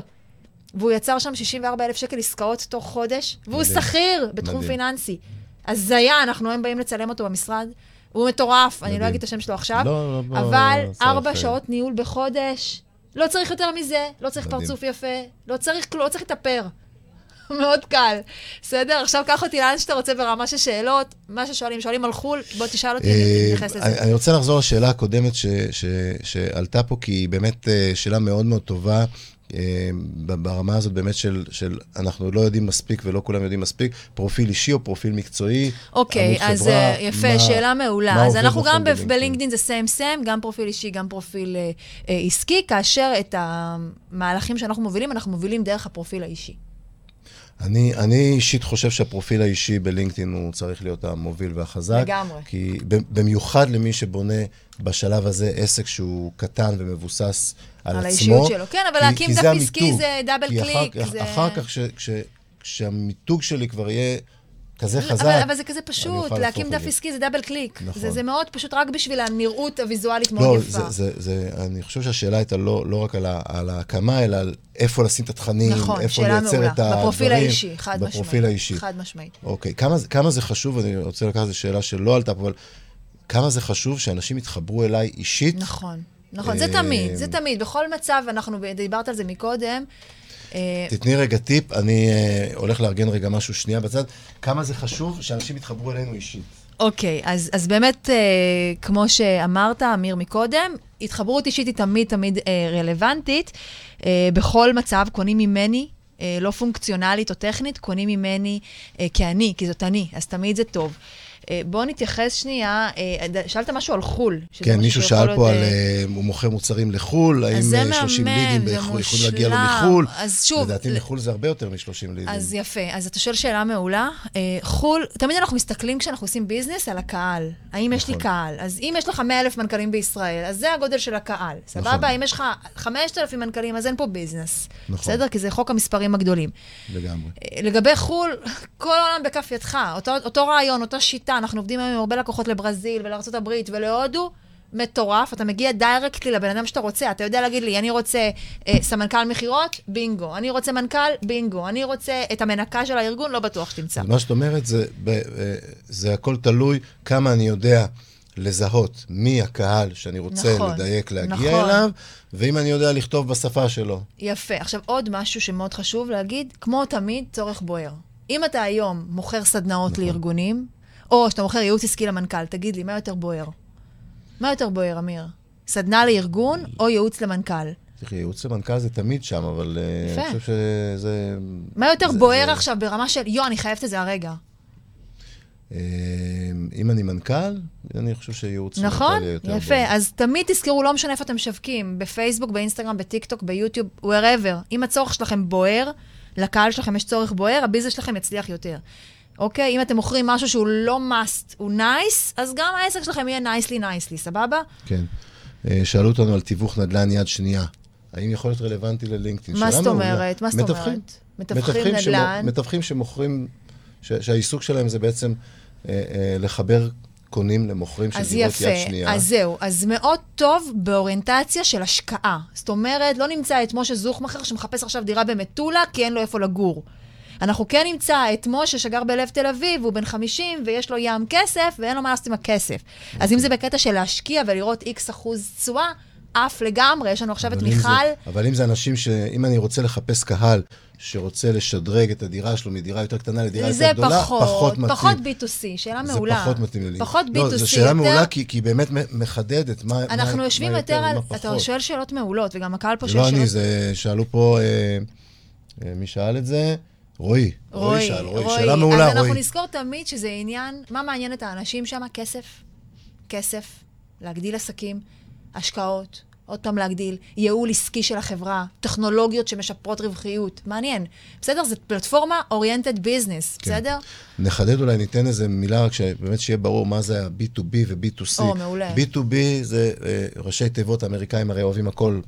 והוא יצר שם 64 אלף שקל עסקאות תוך חודש, והוא. שכיר בתחום מדהים. פיננסי. הזיה, אנחנו היום באים לצלם אותו במשרד. הוא מטורף, אני לא. אגיד את השם שלו עכשיו, לא, לא, בוא, אבל ארבע שעות ניהול בחודש. לא צריך יותר מזה, לא צריך. פרצוף יפה, לא צריך כלום, לא צריך להתאפר. מאוד קל. בסדר? עכשיו קח אותי לאן שאתה רוצה ברמה של שאלות. מה ששואלים, שואלים על חו"ל, בוא תשאל אותי, אני אה, אתייחס לזה. אני רוצה לחזור לשאלה הקודמת שעלתה פה, כי היא באמת אה, שאלה מאוד מאוד טובה. ב- ברמה הזאת באמת של, של אנחנו לא יודעים מספיק ולא כולם יודעים מספיק, פרופיל אישי או פרופיל מקצועי, אוקיי, עמוד אז חברה, אה, יפה, מה- שאלה מה מעולה. אז אנחנו נכון גם? בלינקדאין זה סיים סיים, גם פרופיל אישי, גם פרופיל אה, אה, עסקי, כאשר את המהלכים שאנחנו מובילים, אנחנו מובילים דרך הפרופיל האישי. אני, אני אישית חושב שהפרופיל האישי בלינקדאין הוא צריך להיות המוביל והחזק. לגמרי. כי במיוחד למי שבונה בשלב הזה עסק שהוא קטן ומבוסס על, על עצמו. האישיות שלו. כן, אבל כי- להקים דף זה עסקי. זה double כי קליק, אחר, זה- אחר כך, כש, כש, כשהמיתוג שלי כבר יהיה כזה חזק, אבל, אבל זה כזה פשוט, להקים דף. עסקי זה double click. נכון. זה, זה מאוד פשוט, רק בשביל הנראות הוויזואלית מאוד לא, יפה. זה, זה, זה, אני חושב שהשאלה הייתה לא, לא רק על, ה, על ההקמה, אלא על איפה לשים את התכנים, נכון, איפה לייצר מעולה. את הדברים. בפרופיל האישי, חד משמעית. בפרופיל האישי. חד משמעית. אוקיי, כמה, כמה זה חשוב, אני רוצה לקחת איזו שאלה שלא עלתה פה, אבל כמה זה חשוב שאנשים יתחברו אליי אישית? נכון, נכון, זה אה, תמיד, זה תמיד. בכל מצב, אנחנו, דיברת על זה מקודם, תתני רגע טיפ, אני אה, הולך לארגן רגע משהו שנייה בצד. כמה זה חשוב שאנשים יתחברו אלינו אישית? אוקיי, אז, אז באמת, אה, כמו שאמרת, אמיר מקודם, התחברות אישית היא תמיד תמיד אה, רלוונטית. אה, בכל מצב קונים ממני, אה, לא פונקציונלית או טכנית, קונים ממני אה, כאני, כי זאת אני, אז תמיד זה טוב. אה, בואו נתייחס שנייה, אה, שאלת משהו על חו"ל. כן, מישהו שאל פה על, אה, אה, הוא מוכר מוצרים לחו"ל, האם זה אה, 30 מהמם, לידים יכולים להגיע לו. מחו"ל? אז שוב, לדעתי מחו"ל זה הרבה יותר מ-30 לידים. אז יפה, אז אתה שואל שאלה מעולה. חו"ל, תמיד אנחנו מסתכלים כשאנחנו עושים ביזנס על הקהל. האם יש לי נכון. קהל? אז אם יש לך 100 אלף מנכ"לים בישראל, אז זה הגודל של הקהל. סבבה? נכון. אם יש לך 5,000 מנכ"לים, אז אין פה ביזנס. נכון. בסדר? כי זה חוק המספרים הגדולים. לגמרי. לגבי חו"ל, כל העולם בכף ידך. אותו רעיון, אותה שיטה. אנחנו עובדים היום עם הרבה לקוחות לברזיל ולארה"ב ולהודו. מטורף, אתה מגיע דיירקטלי לבן אדם שאתה רוצה, אתה יודע להגיד לי, אני רוצה אה, סמנכ"ל מכירות, בינגו, אני רוצה מנכ"ל, בינגו, אני רוצה את המנקה של הארגון, לא בטוח שתמצא. מה שאת אומרת, זה, ב- אה, זה הכל תלוי כמה אני יודע לזהות מי הקהל שאני רוצה נכון, לדייק להגיע נכון. אליו, ואם אני יודע לכתוב בשפה שלו. יפה. עכשיו, עוד משהו שמאוד חשוב להגיד, כמו תמיד, צורך בוער. אם אתה היום מוכר סדנאות נכון. לארגונים, או שאתה מוכר ייעוץ עסקי למנכ"ל, תגיד לי, מה יותר בוער? מה יותר בוער, אמיר? סדנה לארגון או ייעוץ למנכ"ל? תראי, ייעוץ למנכ"ל זה תמיד שם, אבל אה, יפה. אני חושב שזה... מה יותר זה- בוער זה- עכשיו ברמה של, יו, אני חייבת את זה הרגע. אה, אם אני מנכ"ל, אני חושב שייעוץ נכון? למנכ"ל יהיה יותר יפה. בוער. אז תמיד תזכרו, לא משנה איפה אתם משווקים, בפייסבוק, באינסטגרם, בטיקטוק, ביוטיוב, wherever. אם הצורך שלכם בוער, לקהל שלכם יש צורך בוער, הביזנס שלכם יצליח יותר. אוקיי? אם אתם מוכרים משהו שהוא לא must, הוא nice, אז גם העסק שלכם יהיה nicely nicely, סבבה? כן. אה, שאלו אותנו על תיווך נדל"ן יד שנייה. האם יכול להיות רלוונטי ללינקדאין? מה זאת. אומרת? מה זאת. אומרת? מתווכים נדל"ן. מתווכים שמוכרים, שהעיסוק שלהם זה בעצם אה, אה, לחבר קונים למוכרים של דירות יד שנייה. אז זהו. אז מאוד טוב באוריינטציה של השקעה. זאת אומרת, לא נמצא את משה זוכמכר שמחפש עכשיו דירה במטולה, כי אין לו איפה לגור. אנחנו כן נמצא את משה שגר בלב תל אביב, הוא בן 50 ויש לו ים כסף ואין לו מה לעשות עם הכסף. אז אם זה בקטע של להשקיע ולראות איקס אחוז תשואה, עף לגמרי. יש לנו עכשיו את אם זה- מיכל. אבל אם זה אנשים ש... אם אני רוצה לחפש קהל שרוצה לשדרג את הדירה שלו מדירה יותר קטנה לדירה זה יותר גדולה, פחות, פחות מתאים. פחות B2C, שאלה זה מעולה. פחות מתאים ללינק. פחות לא, B2C, זו שאלה יותר- מעולה, כי היא באמת מחדדת מה מה- אנחנו מה יושבים יותר יותר על... אתה פחות. שואל שאלות מעולות, וגם הקהל פה זה שואל לא שאלות... אני, זה שאלו פה, אה, אה, מי שאל את זה? רועי. רועי שאל, רועי. שאלה מעולה, אז אנחנו רועי. נזכור תמיד שזה עניין, מה מעניין את האנשים שם? כסף. כסף, להגדיל עסקים, השקעות, עוד פעם להגדיל, ייעול עסקי של החברה, טכנולוגיות שמשפרות רווחיות. מעניין. בסדר? זו פלטפורמה oriented business, כן. בסדר? נחדד אולי, ניתן איזה מילה, רק שבאמת שיהיה ברור מה זה ה-B2B ו-B2C. או, מעולה. B2B זה אה, ראשי תיבות, האמריקאים הרי אוהבים הכל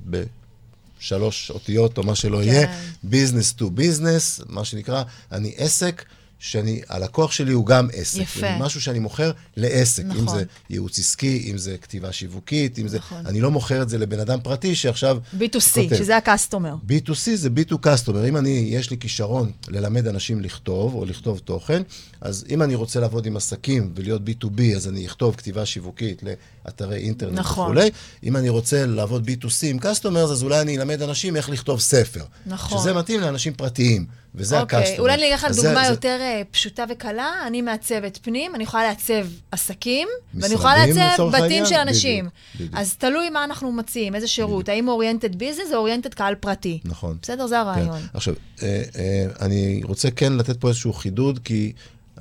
בשלוש אותיות או מה שלא כן. יהיה. business to business, מה שנקרא, אני עסק. שאני, הלקוח שלי הוא גם עסק. יפה. זה משהו שאני מוכר לעסק. אם נכון. זה ייעוץ עסקי, אם זה כתיבה שיווקית, אם זה... נכון. אני לא מוכר את זה לבן אדם פרטי שעכשיו... B2C, כותב. שזה הקסטומר. B2C זה B2 customer. אם אני, יש לי כישרון ללמד אנשים לכתוב, או לכתוב תוכן, אז אם אני רוצה לעבוד עם עסקים ולהיות B2B, אז אני אכתוב כתיבה שיווקית לאתרי אינטרנט נכון. וכולי. אם אני רוצה לעבוד B2C עם customers, אז אולי אני אלמד אנשים איך לכתוב ספר. נכון. שזה מתאים לאנשים פרטיים. וזה אוקיי, ה customer. אולי אני אגיד לך דוגמה זה- יותר אה, פשוטה וקלה. אני מעצבת פנים, אני יכולה לעצב עסקים, ואני יכולה לעצב בתים העניין? של אנשים. בדיוק, בדיוק. אז תלוי מה אנחנו מציעים, איזה שירות. האם oriented business או oriented קהל פרטי. נכון. בסדר? זה כן. הרעיון. עכשיו, אה, אה, אני רוצה כן לתת פה איזשהו חידוד, כי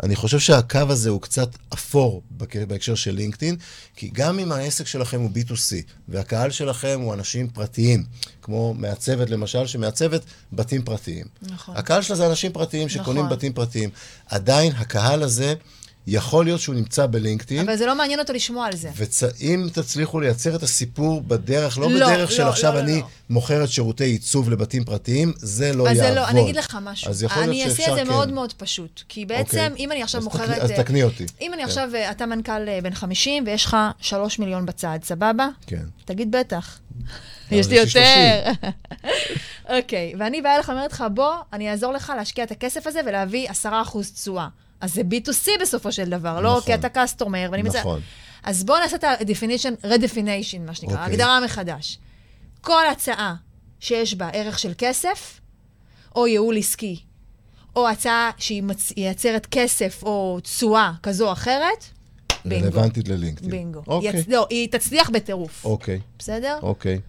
אני חושב שהקו הזה הוא קצת אפור בהקשר של לינקדאין, כי גם אם העסק שלכם הוא B2C, והקהל שלכם הוא אנשים פרטיים, כמו מעצבת למשל, שמעצבת בתים פרטיים. נכון. הקהל שלה זה אנשים פרטיים שקונים נכון. בתים פרטיים. עדיין הקהל הזה, יכול להיות שהוא נמצא בלינקדאין. אבל זה לא מעניין אותו לשמוע על זה. ואם תצליחו לייצר את הסיפור בדרך, לא, לא, בדרך של לא, עכשיו לא, לא, אני לא. מוכרת שירותי עיצוב לבתים פרטיים, זה לא אז יעבוד. זה לא, אני אגיד לך משהו. אז יכול להיות אני שאפשר אעשה את זה כן. מאוד מאוד פשוט. כי בעצם, אוקיי. אם אני עכשיו אז מוכרת... תקני- אז אה, תקני אותי. אם אני כן. עכשיו, אה, אתה מנכ"ל אה, בן 50 ויש לך 3 מיליון בצד, סבבה? כן. תגיד בטח. אבל יש לי יש לי יותר. אוקיי, ואני באה לך ואומרת לך, בוא, אני אעזור לך להשקיע את הכסף הזה ולהביא 10% תשואה. אז זה B2C בסופו של דבר, לא נכון. כי אתה קסטומר, ואני מצא... נכון. אז בואו נעשה את ה-definition, redefinition, מה שנקרא, אוקיי. הגדרה מחדש. כל הצעה שיש בה ערך של כסף, או ייעול עסקי, או הצעה שהיא מצ- מייצרת כסף או תשואה כזו או אחרת, בינגו. רלוונטית ללינקדאין. בינגו. אוקיי. יצ... לא, היא תצליח בטירוף. אוקיי, בסדר? אוקיי.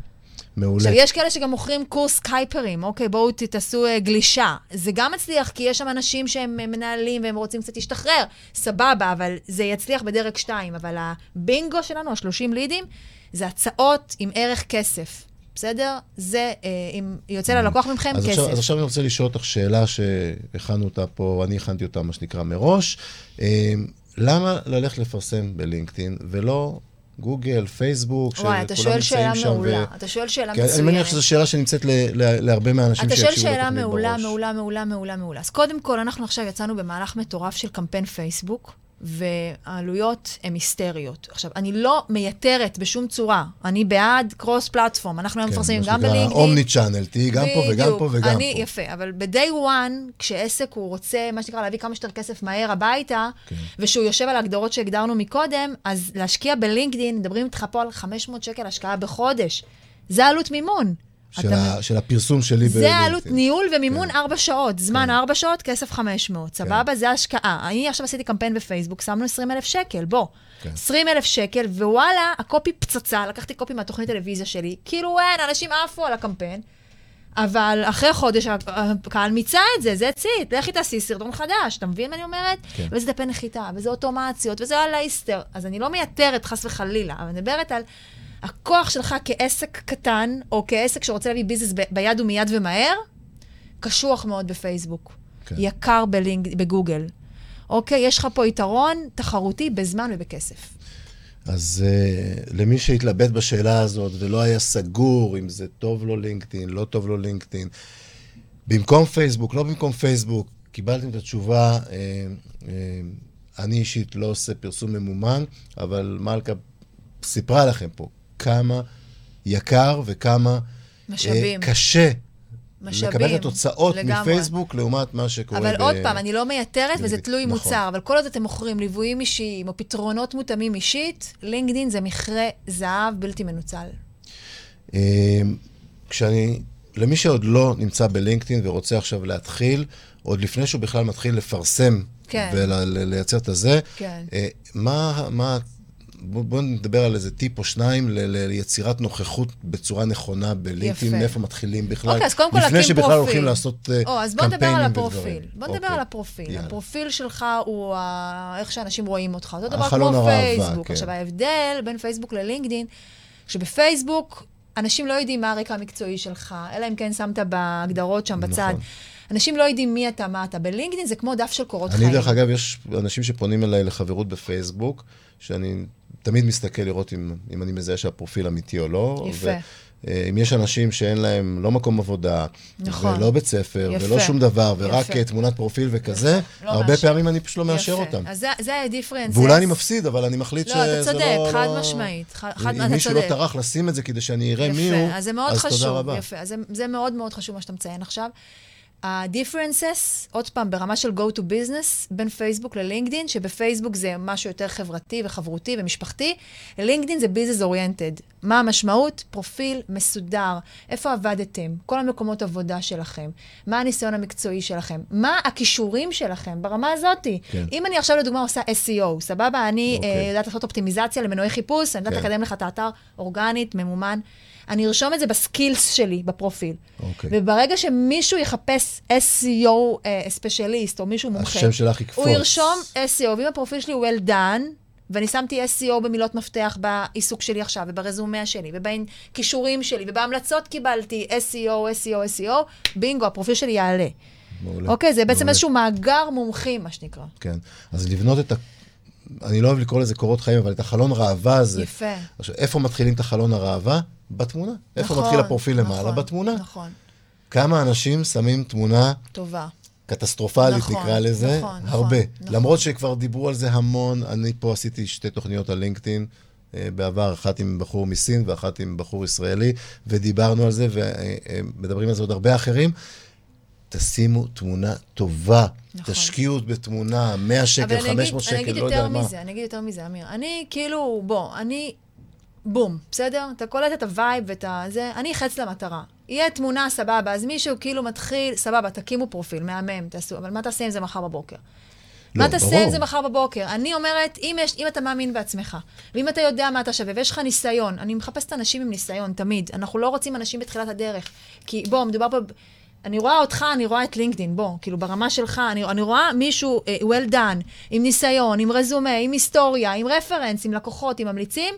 מעולה. עכשיו, יש כאלה שגם מוכרים קורס סקייפרים, אוקיי, בואו תעשו uh, גלישה. זה גם מצליח, כי יש שם אנשים שהם אה, מנהלים והם רוצים קצת להשתחרר, סבבה, אבל זה יצליח בדרג 2. אבל הבינגו שלנו, ה-30 לידים, זה הצעות עם ערך כסף. בסדר? זה, אה, אם יוצא ללקוח מכם, אז כסף. עכשיו, אז עכשיו אני רוצה לשאול אותך שאלה שהכנו אותה פה, אני הכנתי אותה, מה שנקרא, מראש. אה, למה ללכת לפרסם בלינקדאין ולא גוגל, פייסבוק, וואי, אתה שכולם שואל שאלה נמצאים שם מעולה. ו- אתה שואל שאלה כן, אני מצוינת. מניח שזו שאלה שנמצאת ל- ל- להרבה מהאנשים אתה שיקשיבו שואל לתוכנית שאלה מעולה, בראש. מעולה, מעולה, מעולה, מעולה. אז קודם כל, אנחנו עכשיו יצאנו במהלך מטורף של קמפיין פייסבוק, והעלויות הן היסטריות. עכשיו, אני לא מייתרת בשום צורה, אני בעד קרוס פלטפורם, אנחנו היום מפרסמים גם בלינקדאין. אומני צ'אנל, תהיי גם פה וגם. פה וגם אני, פה. יפה, אבל ב-day one, כשעסק הוא רוצה, מה שנקרא, להביא כמה שיותר כסף מהר הביתה, כן. ושהוא יושב על ההגדרות שהגדרנו מקודם, אז להשקיע בלינקדאין, מדברים איתך פה על 500 שקל השקעה בחודש. זה עלות מימון. של, אתה ה, של הפרסום שלי זה העלות ניהול ומימון כן. ארבע שעות. זמן ארבע שעות, כסף 500. סבבה? זה השקעה. אני עכשיו עשיתי קמפיין בפייסבוק, שמנו 20 אלף שקל, בוא. כן. 20 אלף שקל, ווואלה, הקופי פצצה, לקחתי קופי מהתוכנית טלוויזיה שלי, כאילו אין, אנשים עפו על הקמפיין. אבל אחרי חודש הקהל מיצה את זה, זה ציט, לכי תעשי סרטון חדש, אתה מבין מה אני אומרת? כן. וזה דפי נחיתה, וזה אוטומציות, וזה על האיסטר. אז אני לא מייתרת, חס וחלילה, אבל אני מדברת על הכוח שלך כעסק קטן, או כעסק שרוצה להביא ביזנס ב- ביד ומיד ומהר, קשוח מאוד בפייסבוק. כן. יקר בלינק, בגוגל. אוקיי? יש לך פה יתרון תחרותי בזמן ובכסף. אז uh, למי שהתלבט בשאלה הזאת ולא היה סגור אם זה טוב לו לינקדאין, לא טוב לו לינקדאין, במקום פייסבוק, לא במקום פייסבוק, קיבלתם את התשובה, uh, uh, אני אישית לא עושה פרסום ממומן, אבל מלכה סיפרה לכם פה כמה יקר וכמה משאבים. uh, קשה משאבים. לקבל את התוצאות לגמרי. מפייסבוק לעומת מה שקורה אבל ב... עוד פעם, אני לא מייתרת וזה בלינקדאין. תלוי נכון. מוצר, אבל כל עוד אתם מוכרים ליוויים אישיים או פתרונות מותאמים אישית, לינקדין זה מכרה זהב בלתי מנוצל. אה, כשאני, למי שעוד לא נמצא בלינקדאין ורוצה עכשיו להתחיל, עוד לפני שהוא בכלל מתחיל לפרסם כן. ולייצר את הזה, כן. אה, מה, מה, בואו בוא נדבר על איזה טיפ או שניים ל- ליצירת נוכחות בצורה נכונה בלינקדאין, יפה. מאיפה מתחילים בכלל, אוקיי, אז קודם כל לפני שבכלל פרופיל. הולכים לעשות אה, או, אז בוא נדבר על הפרופיל. ודברים. בוא נדבר אוקיי. על הפרופיל. יאללה. הפרופיל שלך הוא ה... איך שאנשים רואים אותך. אותו דבר כמו פייסבוק. כן. עכשיו, ההבדל בין פייסבוק ללינקדין, שבפייסבוק אנשים לא יודעים מה הרקע המקצועי שלך, אלא אם כן שמת בהגדרות שם בצד. נכון. אנשים לא יודעים מי אתה, מה אתה. בלינקדין זה כמו דף של קורות אני, חיים. דרך אגב, יש אנשים שפונים אליי לחברות בפייסבוק, שאני תמיד מסתכל לראות אם, אם אני מזהה שהפרופיל אמיתי או לא. יפה. ואם יש אנשים שאין להם לא מקום עבודה, נכון. ולא בית ספר, יפה. ולא שום דבר, ורק יפה. אה, תמונת פרופיל וכזה, לא הרבה מאשר. פעמים אני פשוט לא מאשר יפה. אותם. אז זה- זה הדיפרנס. ואולי אני מפסיד, אבל אני מחליט לא, שזה אתה לא... צודק, חד לא- משמעית. ח- חד- אם אתה מישהו לא צודק. טרח לשים את זה כדי שאני אראה מי הוא, אז אז חשוב, תודה רבה. יפה, אז זה, זה מאוד מאוד חשוב מה שאתה מציין עכשיו. ה-differences, עוד פעם, ברמה של go to business, בין פייסבוק ללינקדין, שבפייסבוק זה משהו יותר חברתי וחברותי ומשפחתי, לינקדין זה business oriented. מה המשמעות? פרופיל מסודר. איפה עבדתם? כל המקומות עבודה שלכם. מה הניסיון המקצועי שלכם? מה הכישורים שלכם ברמה הזאתי? כן. אם אני עכשיו לדוגמה עושה SEO, סבבה? אני אוקיי. אה, יודעת לעשות אופטימיזציה למנועי חיפוש, אני יודעת כן. לקדם לך את האתר אורגנית, ממומן. אני ארשום את זה בסקילס שלי, בפרופיל. אוקיי. וברגע שמישהו יחפש SEO אה, ספציאליסט, או מישהו מומחה, השם שלך יקפוץ. הוא ירשום SEO, ואם הפרופיל שלי הוא well done, ואני שמתי SEO במילות מפתח בעיסוק שלי עכשיו, וברזומה שלי, ובכישורים שלי, ובהמלצות קיבלתי SEO, SEO, SEO, בינגו, הפרופיל שלי יעלה. מעולה. אוקיי? זה בעצם מעולה. איזשהו מאגר מומחים, מה שנקרא. כן. אז לבנות את ה... אני לא אוהב לקרוא לזה קורות חיים, אבל את החלון ראווה הזה. יפה. עכשיו, איפה מתחילים את החלון הראווה? בתמונה. איפה נכון, מתחיל הפרופיל נכון, למעלה? בתמונה. נכון, כמה אנשים שמים תמונה טובה. קטסטרופלית, נכון, נקרא לזה? נכון, נכון, הרבה. נכון. למרות שכבר דיברו על זה המון, אני פה עשיתי שתי תוכניות על לינקדאין. אה, בעבר, אחת עם בחור מסין ואחת עם בחור ישראלי, ודיברנו על זה, ומדברים על זה עוד הרבה אחרים. תשימו תמונה טובה, נכון. תשקיעו בתמונה, 100 שקל, אבל אני 500 אגיד, שקל, אני אגיד לא יודע יותר מה. מזה, אני אגיד יותר מזה, אמיר. אני כאילו, בוא, אני, בום, בסדר? אתה קולט את ה vibe ואת. זה, אני החץ למטרה. יהיה תמונה, סבבה, אז מישהו כאילו מתחיל, סבבה, תקימו פרופיל, מהמם, תעשו, אבל מה תעשה עם זה מחר בבוקר? לא, מה תעשה. עם זה מחר בבוקר? אני אומרת, אם, יש, אם אתה מאמין בעצמך, ואם אתה יודע מה אתה שווה, ויש לך ניסיון, אני מחפשת אנשים עם ניסיון, תמיד. אנחנו לא רוצים אנשים בתחילת הדרך. כי בוא, מדובר פה... אני רואה אותך, אני רואה את לינקדין, בוא, כאילו ברמה שלך, אני, אני רואה מישהו uh, well done, עם ניסיון, עם רזומה, עם היסטוריה, עם רפרנס, עם לקוחות, עם ממליצים.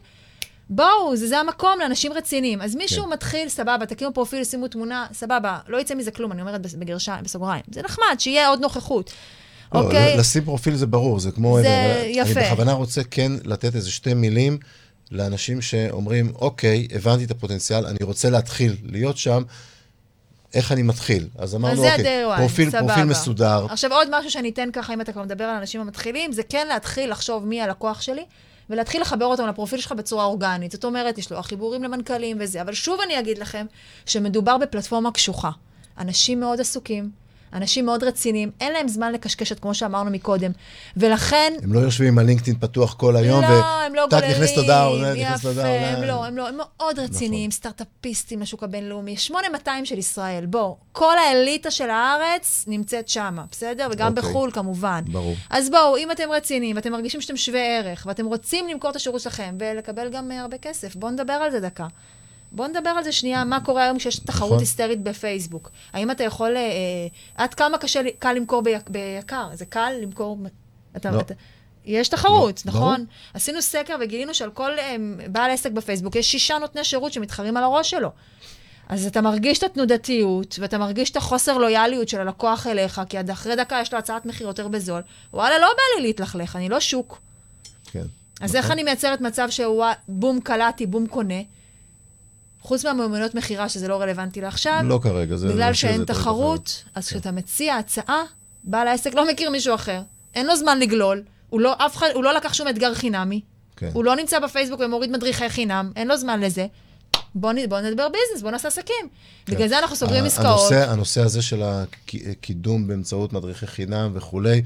בואו, זה, זה המקום לאנשים רציניים. אז מישהו כן. מתחיל, סבבה, תקימו פרופיל, שימו תמונה, סבבה, לא יצא מזה כלום, אני אומרת בגרשיים, בסוגריים. זה נחמד, שיהיה עוד נוכחות. לא, אוקיי? לשים פרופיל זה ברור, זה כמו... זה אבל יפה. אני בכוונה רוצה כן לתת איזה שתי מילים לאנשים שאומרים, אוקיי, הבנתי את הפוטנציאל, אני רוצה להתחיל להיות שם, איך אני מתחיל? אז אמרנו, אוקיי, one, פרופיל, סבבה. פרופיל מסודר, עכשיו, עוד משהו שאני אתן ככה, אם אתה כבר מדבר על אנשים המתחילים, זה כן להתחיל לחשוב מי הלקוח שלי, ולהתחיל לחבר אותם לפרופיל שלך בצורה אורגנית. זאת אומרת, לשלוח חיבורים למנכ"לים וזה. אבל שוב אני אגיד לכם, שמדובר בפלטפורמה קשוחה. אנשים מאוד עסוקים, אנשים מאוד רציניים, אין להם זמן לקשקשת, כמו שאמרנו מקודם. ולכן, הם לא יושבים עם הלינקדאין פתוח כל היום, לא, הם לא גוללים, נכנסת הודעה, עונה, נכנסת יפה, הם. לא, הם לא, הם מאוד רציניים, נכון. סטארט-אפיסטים לשוק הבינלאומי, 8200 של ישראל, בוא, כל האליטה של הארץ נמצאת שמה, בסדר? וגם אוקיי. בחו"ל כמובן. ברור. אז בואו, אם אתם רציניים, ואתם מרגישים שאתם שווי ערך, ואתם רוצים למכור את השירות שלכם, ולקבל גם אה, הרבה כסף, בואו נדבר על זה דקה. בואו נדבר על זה שנייה, מה קורה היום כשיש תחרות נכון. היסטרית בפייסבוק. האם אתה יכול, אה, אה, עד כמה קשה, קל למכור ביק, ביקר? זה קל למכור... אתה, לא. אתה, יש תחרות, לא, נכון? ברור. עשינו סקר וגילינו שעל כל אה, בעל עסק בפייסבוק יש שישה נותני שירות שמתחרים על הראש שלו. אז אתה מרגיש את התנודתיות, ואתה מרגיש את החוסר לויאליות של הלקוח אליך, כי עד אחרי דקה יש לו הצעת מחיר יותר בזול. וואלה, לא בא לי להתלכלך, אני לא שוק. כן. אז נכון. איך אני מייצרת מצב שהוא בום קלעתי, בום קונה? חוץ מהמיומנויות מכירה, שזה לא רלוונטי לעכשיו, לא כרגע, זה... בגלל שאין תחרות, אז כן. כשאתה מציע הצעה, בעל העסק לא מכיר מישהו אחר, אין לו זמן לגלול, הוא לא, אף הוא לא לקח שום אתגר חינמי, כן. הוא לא נמצא בפייסבוק ומוריד מדריכי חינם, אין לו זמן לזה. בוא, בוא נדבר ביזנס, בוא נעשה עסקים. בגלל זה אנחנו סוגרים עסקאות. הנושא, הנושא הזה של הקידום באמצעות מדריכי חינם וכולי,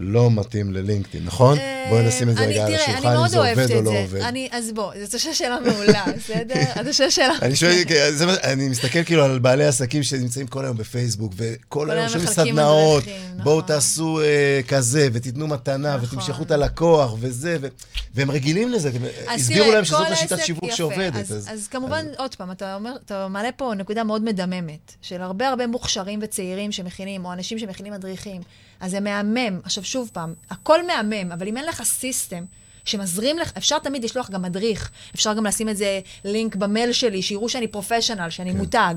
לא מתאים ללינקדאין, נכון? אה, בואי נשים את זה רגע על השולחן, אם זה עובד או לא. עובד. אני, אז בוא, זאת שאלה מעולה, בסדר? זו שאלה... אני שואל, מסתכל כאילו על בעלי עסקים שנמצאים כל היום בפייסבוק, וכל היום שומעים סדנאות, בואו נכון. תעשו אה, כזה, ותיתנו מתנה, נכון. ותמשכו את הלקוח, וזה, והם רגילים לזה, הסבירו להם שזאת השיטת שיווק. שעובדת. אז, כמובן, עוד פעם, אתה מעלה פה נקודה מאוד מדממת, של הרבה הרבה מוכשרים וצעירים שמכינים, או אנשים שמכינים מדריכים. אז זה מהמם. עכשיו, שוב פעם, הכל מהמם, אבל אם אין לך סיסטם, שמזרים לך, אפשר תמיד לשלוח גם מדריך, אפשר גם לשים את זה לינק במייל שלי, שיראו שאני professional, שאני כן. מותג.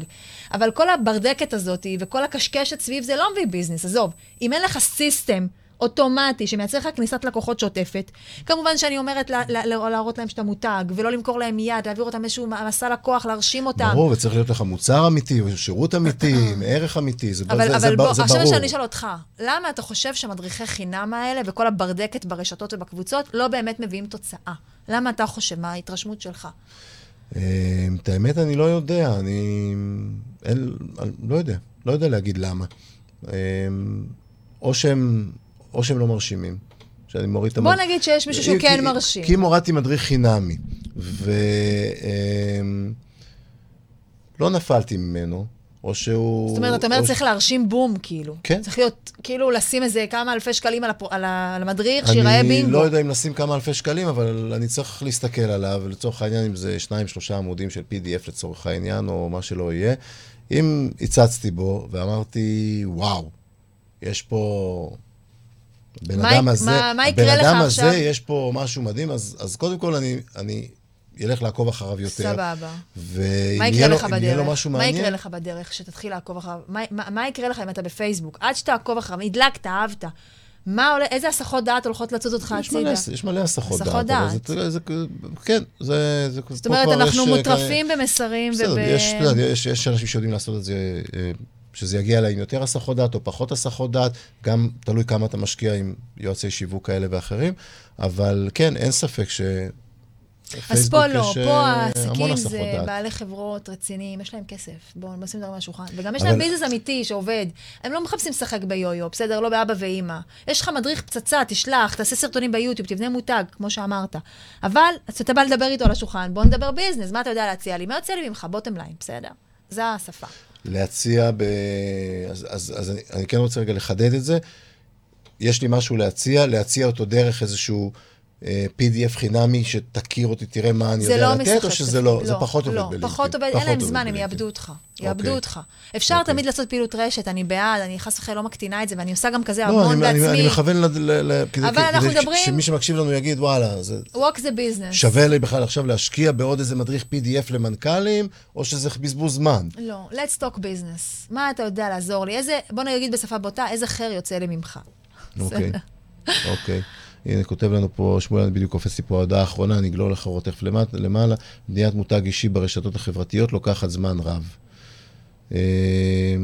אבל כל הברדקת הזאת וכל הקשקשת סביב זה לא מביא business, עזוב. אם אין לך system אוטומטי שמייצר לך כניסת לקוחות שוטפת, כמובן שאני אומרת לה, לה, לה, להראות להם שאתה מותג, ולא למכור להם מיד, להעביר אותם איזשהו מסע לקוח, להרשים אותם. ברור, וצריך להיות לך מוצר אמיתי, ושירות אמיתי, ערך אמיתי, זה, אבל, זה, אבל זה, בוא, זה עכשיו ברור. שאני אשאל אותך, למה אתה חושב שהמדריכי חינם האלה וכל הברדקת ברשתות ובקבוצות לא באמת מביאים תוצאה? למה אתה חושב? מה ההתרשמות שלך? אה, את האמת אני לא יודע, אני אין, לא יודע, לא יודע להגיד למה. אה, או שהם, או שהם לא מרשימים. שאני מוריד את בוא המד... נגיד שיש מישהו שהוא כי- כן מרשים. כי אם הורדתי מדריך חינמי, ולא לא נפלתי ממנו, או שהוא... זאת אומרת, אתה אומר, או צריך להרשים בום, כאילו. כן. צריך להיות, כאילו, לשים איזה כמה אלפי שקלים על הפ- על ה- על המדריך, שיראה אני בינגו. לא יודע אם לשים כמה אלפי שקלים, אבל אני צריך להסתכל עליו, לצורך העניין, אם זה שניים, שלושה עמודים של PDF לצורך העניין, או מה שלא יהיה. אם הצצתי בו ואמרתי, וואו, יש פה... הבן מה אדם הזה, מה- מה יקרה לך עכשיו? הזה, יש פה משהו מדהים, אז, אז קודם כל אני, אני אלך לעקוב אחריו יותר. סבבה. מה יקרה לו, לך אם יהיה לו בדרך? משהו מה מעניין... יקרה לך בדרך שתתחיל לעקוב אחריו? מה- מה מה יקרה לך אם אתה בפייסבוק? עד שתעקוב אחריו, הדלקת, אהבת. מה עולה, איזה הסחות דעת הולכות לצוד אותך הצידה? יש מלא הסחות הסחות דעת. אבל דעת. זה, זה, כן, זה... זה זאת אומרת, אנחנו מוטרפים במסרים בסדר, וב... יודע, יש, יש אנשים שיודעים לעשות את זה, אה, שזה יגיע אליי עם יותר הסחות דעת או פחות הסחות דעת, גם תלוי כמה אתה משקיע עם יועצי שיווק כאלה ואחרים, אבל כן, אין ספק ש... אז פה לא, פה אה, העסקים זה. בעלי חברות רציניים, יש להם כסף. בואו נשים דברים על השולחן. וגם יש להם ביזנס אמיתי שעובד. הם לא מחפשים לשחק ביו-יו, בסדר? לא באבא ואימא. יש לך מדריך פצצה, תשלח, תעשה סרטונים ביוטיוב, תבנה מותג, כמו שאמרת. אבל, אז כשאתה בא לדבר איתו על השולחן, בוא נדבר business, מה אתה יודע להציע לי? מה יוצא לי ממך? bottom line, בסדר? זה השפה. להציע ב... אז, אז, אז אני, אני כן רוצה רגע לחדד את זה. יש לי משהו להציע, להציע אותו דרך איזשהו PDF חינמי שתכיר אותי, תראה מה אני יודע לא לתת. או שזה לא, זה פחות עובד לא, בלינקדאין. פחות עובד, אין להם עובד זמן, הם. יאבדו אותך. יאבדו אוקיי. אותך. אפשר אוקיי. תמיד לעשות פעילות רשת, אני בעד, אני חס וחלילה לא מקטינה את זה, ואני עושה גם כזה לא, המון אני, אני, אני בעצמי. מכוון ל... ל, ל כדי, אבל אנחנו מדברים- שמי שמקשיב לנו יגיד, וואלה, זה walk the business. שווה לי בכלל עכשיו להשקיע בעוד איזה מדריך PDF למנכ"לים, או שזה בזבוז זמן. לא, let's talk business. מה אתה יודע לעזור לי? איזה, בוא נגיד בשפה בוטה, איזה חר יוצא לי ממך. אוקיי, אוקיי. הנה, כותב לנו פה, שמואל, אני בדיוק קופץ לי פה ההודעה האחרונה, נגלול אחרות תכף למטה- למעלה. בניית מותג אישי ברשתות החברתיות לוקחת זמן רב. אה,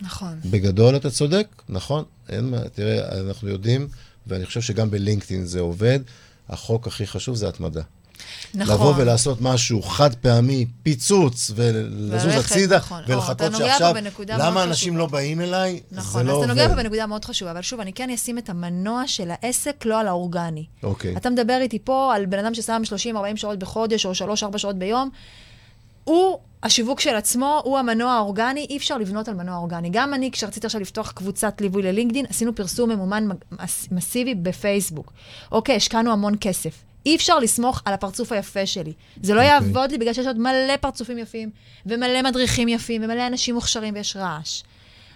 נכון. בגדול אתה צודק, נכון? אין מה, תראה, אנחנו יודעים, ואני חושב שגם בלינקדאין זה עובד, החוק הכי חשוב זה התמדה. נכון. לבוא ולעשות משהו חד פעמי, פיצוץ, ולזוז וללכת, הצידה, נכון. ולחכות שעכשיו, למה אנשים חשובה. לא באים אליי? נכון, זה אז לא אתה נוגע פה עובד. בנקודה מאוד חשובה, אבל שוב, אני כן אשים את המנוע של העסק, לא על האורגני. אוקיי. אתה מדבר איתי פה על בן אדם ששם 30-40 שעות בחודש, או 3-4 שעות ביום. הוא, השיווק של עצמו, הוא המנוע האורגני, אי אפשר לבנות על מנוע אורגני. גם אני, כשרציתי עכשיו לפתוח קבוצת ליווי ללינקדין, עשינו פרסום ממומן מס- מסיבי בפייסבוק. אוקיי, השקענו המון כסף. אי אפשר לסמוך על הפרצוף היפה שלי. זה לא אוקיי. יעבוד לי בגלל שיש עוד מלא פרצופים יפים, ומלא מדריכים יפים, ומלא אנשים מוכשרים ויש רעש.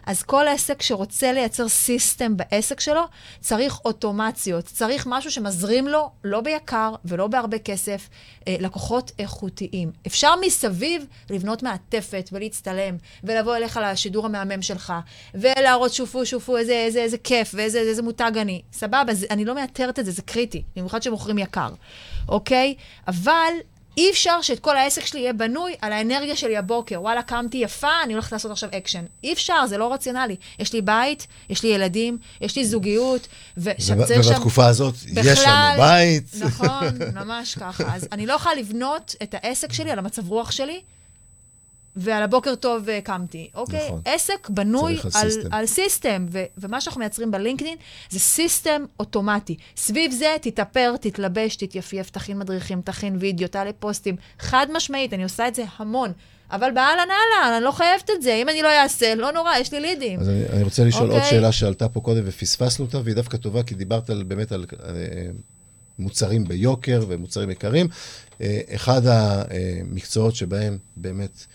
אז כל עסק שרוצה לייצר סיסטם בעסק שלו, צריך אוטומציות, צריך משהו שמזרים לו, לא ביקר ולא בהרבה כסף, אה, לקוחות איכותיים. אפשר מסביב לבנות מעטפת ולהצטלם, ולבוא אליך לשידור המהמם שלך, ולהראות שופו, שופו, איזה, איזה, איזה כיף, ואיזה איזה מותג אני. סבבה, אני לא מאתרת את זה, זה קריטי, במיוחד שמוכרים יקר, אוקיי? אבל אי אפשר שאת כל העסק שלי יהיה בנוי על האנרגיה שלי הבוקר. וואלה, קמתי יפה, אני הולכת לעשות עכשיו אקשן. אי אפשר, זה לא רציונלי. יש לי בית, יש לי ילדים, יש לי זוגיות, ושם וב- צריך שם... ובתקופה הזאת יש בכלל- לנו בית. נכון, ממש ככה. אז אני לא יכולה לבנות את העסק שלי על המצב רוח שלי, ועל הבוקר טוב אה, קמתי, אוקיי? נכון. עסק בנוי על על, system. על system, ו- ומה שאנחנו מייצרים בלינקדאין זה סיסטם אוטומטי. סביב זה תתאפר, תתלבש, תתייפייף, תכין מדריכים, תכין וידאו, תעלה פוסטים. חד משמעית, אני עושה את זה המון. אבל באהלן אהלן, אני לא חייבת את זה. אם אני לא אעשה, לא נורא, יש לי לידים. אז אני, אני רוצה לשאול עוד אוקיי. שאלה שעלתה פה קודם ופספסנו אותה, והיא דווקא טובה, כי דיברת על, באמת על אה, מוצרים ביוקר ומוצרים יקרים. אה, אחד המקצועות שבהם באמת,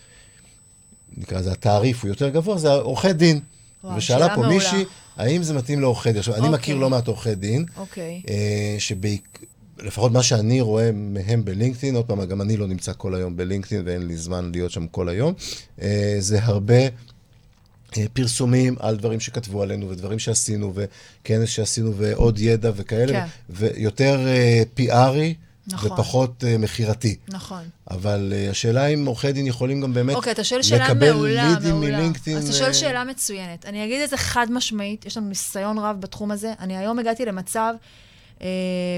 נקרא לזה, התעריף הוא יותר גבוה, זה עורכי דין. וואו, ושאלה שאלה פה מעולה. מישהי, האם זה מתאים לעורכי דין? עכשיו, אני אוקיי. מכיר לא מעט עורכי דין, אוקיי. אה, שלפחות מה שאני רואה מהם בלינקדאין, עוד פעם, גם אני לא נמצא כל היום בלינקדאין ואין לי זמן להיות שם כל היום, אה, זה הרבה אה, פרסומים על דברים שכתבו עלינו ודברים שעשינו וכנס שעשינו ועוד ידע וכאלה, כן. ויותר אה, פיארי נכון. ופחות אה, מכירתי. נכון. אבל אה, השאלה אם עורכי דין יכולים גם באמת אוקיי, אתה שואל שאלה לקבל מעולה, לידים מעולה. מלינקדאין. אז אתה שואל אה, שאלה מצוינת. אני אגיד את זה חד משמעית, יש לנו ניסיון רב בתחום הזה. אני היום הגעתי למצב אה,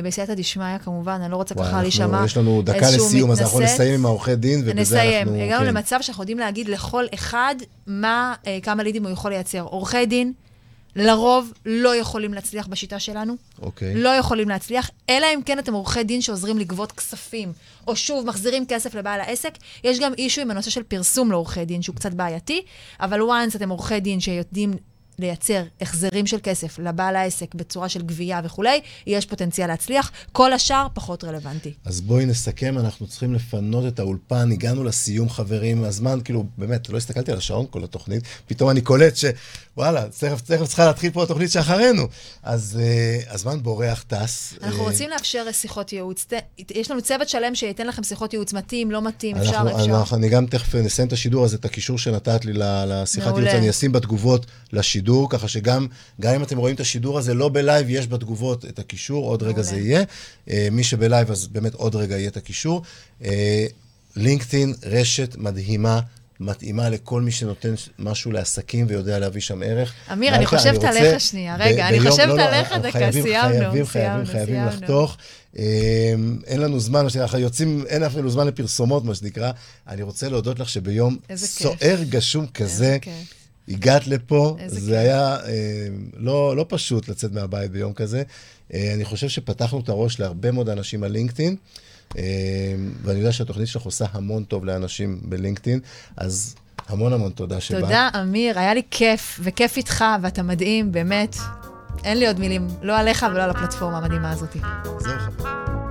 בסייעתא דשמיא, כמובן, אני לא רוצה וואי, ככה להישמע יש לנו דקה לסיום, אז אנחנו. נסיים עם העורכי דין, ובזה נסיים. אנחנו... הגענו כן. למצב שאנחנו יודעים להגיד לכל אחד מה, אה, כמה לידים הוא יכול לייצר. עורכי דין, לרוב לא יכולים להצליח בשיטה שלנו. אוקיי. לא יכולים להצליח, אלא אם כן אתם עורכי דין שעוזרים לגבות כספים, או שוב, מחזירים כסף לבעל העסק. יש גם אישו עם הנושא של פרסום לעורכי דין, שהוא קצת בעייתי, אבל once אתם עורכי דין שיודעים לייצר החזרים של כסף לבעל העסק בצורה של גבייה וכולי, יש פוטנציאל להצליח. כל השאר פחות רלוונטי. אז בואי נסכם, אנחנו צריכים לפנות את האולפן, הגענו לסיום, חברים, הזמן, כאילו, באמת, לא הסתכלתי על השעון כל התוכנית, פתאום אני קולט שוואלה, תכף, תכף צריכה להתחיל פה התוכנית שאחרינו. אז uh, הזמן בורח, טס. אנחנו אה, רוצים לאפשר שיחות ייעוץ. יש לנו צוות שלם שייתן לכם שיחות ייעוץ מתאים, לא מתאים, אפשר, אנחנו, אפשר. אנחנו, אני גם תכף נסיים את השידור, אז את הקישור שנתת לי לשיחת. ייעוץ, אני אשים בתגובות לשידור, ככה שגם גם אם אתם רואים את השידור הזה לא ב live, יש בתגובות את הקישור, עוד רגע. זה יהיה. אה, מי שב live, אז באמת עוד רגע יהיה את הקישור. אה, לינקדאין, רשת מדהימה. מתאימה לכל מי שנותן משהו לעסקים ויודע להביא שם ערך. אמיר, אני חושבת עליך שנייה. רגע, אני חושבת לא, לא, עליך אנחנו דקה, חייבים, סיימנו, חייבים, חייבים, סיימנו, חייבים סיימנו. לחתוך. אה, אין לנו זמן, שנקרא, יוצאים, אין אפילו זמן לפרסומות, מה שנקרא. אני רוצה להודות לך שביום. סוער גשום כזה. הגעת לפה, זה כיף. היה אה, לא, לא פשוט לצאת מהבית ביום כזה. אה, אני חושב שפתחנו את הראש להרבה מאוד אנשים על לינקדאין, אה, ואני יודע שהתוכנית שלך עושה המון טוב לאנשים בלינקדאין, אז המון המון תודה שבאת. תודה, אמיר, היה לי כיף, וכיף איתך, ואתה מדהים, באמת. אין לי עוד מילים, לא עליך ולא על הפלטפורמה המדהימה הזאת. זהו חברים.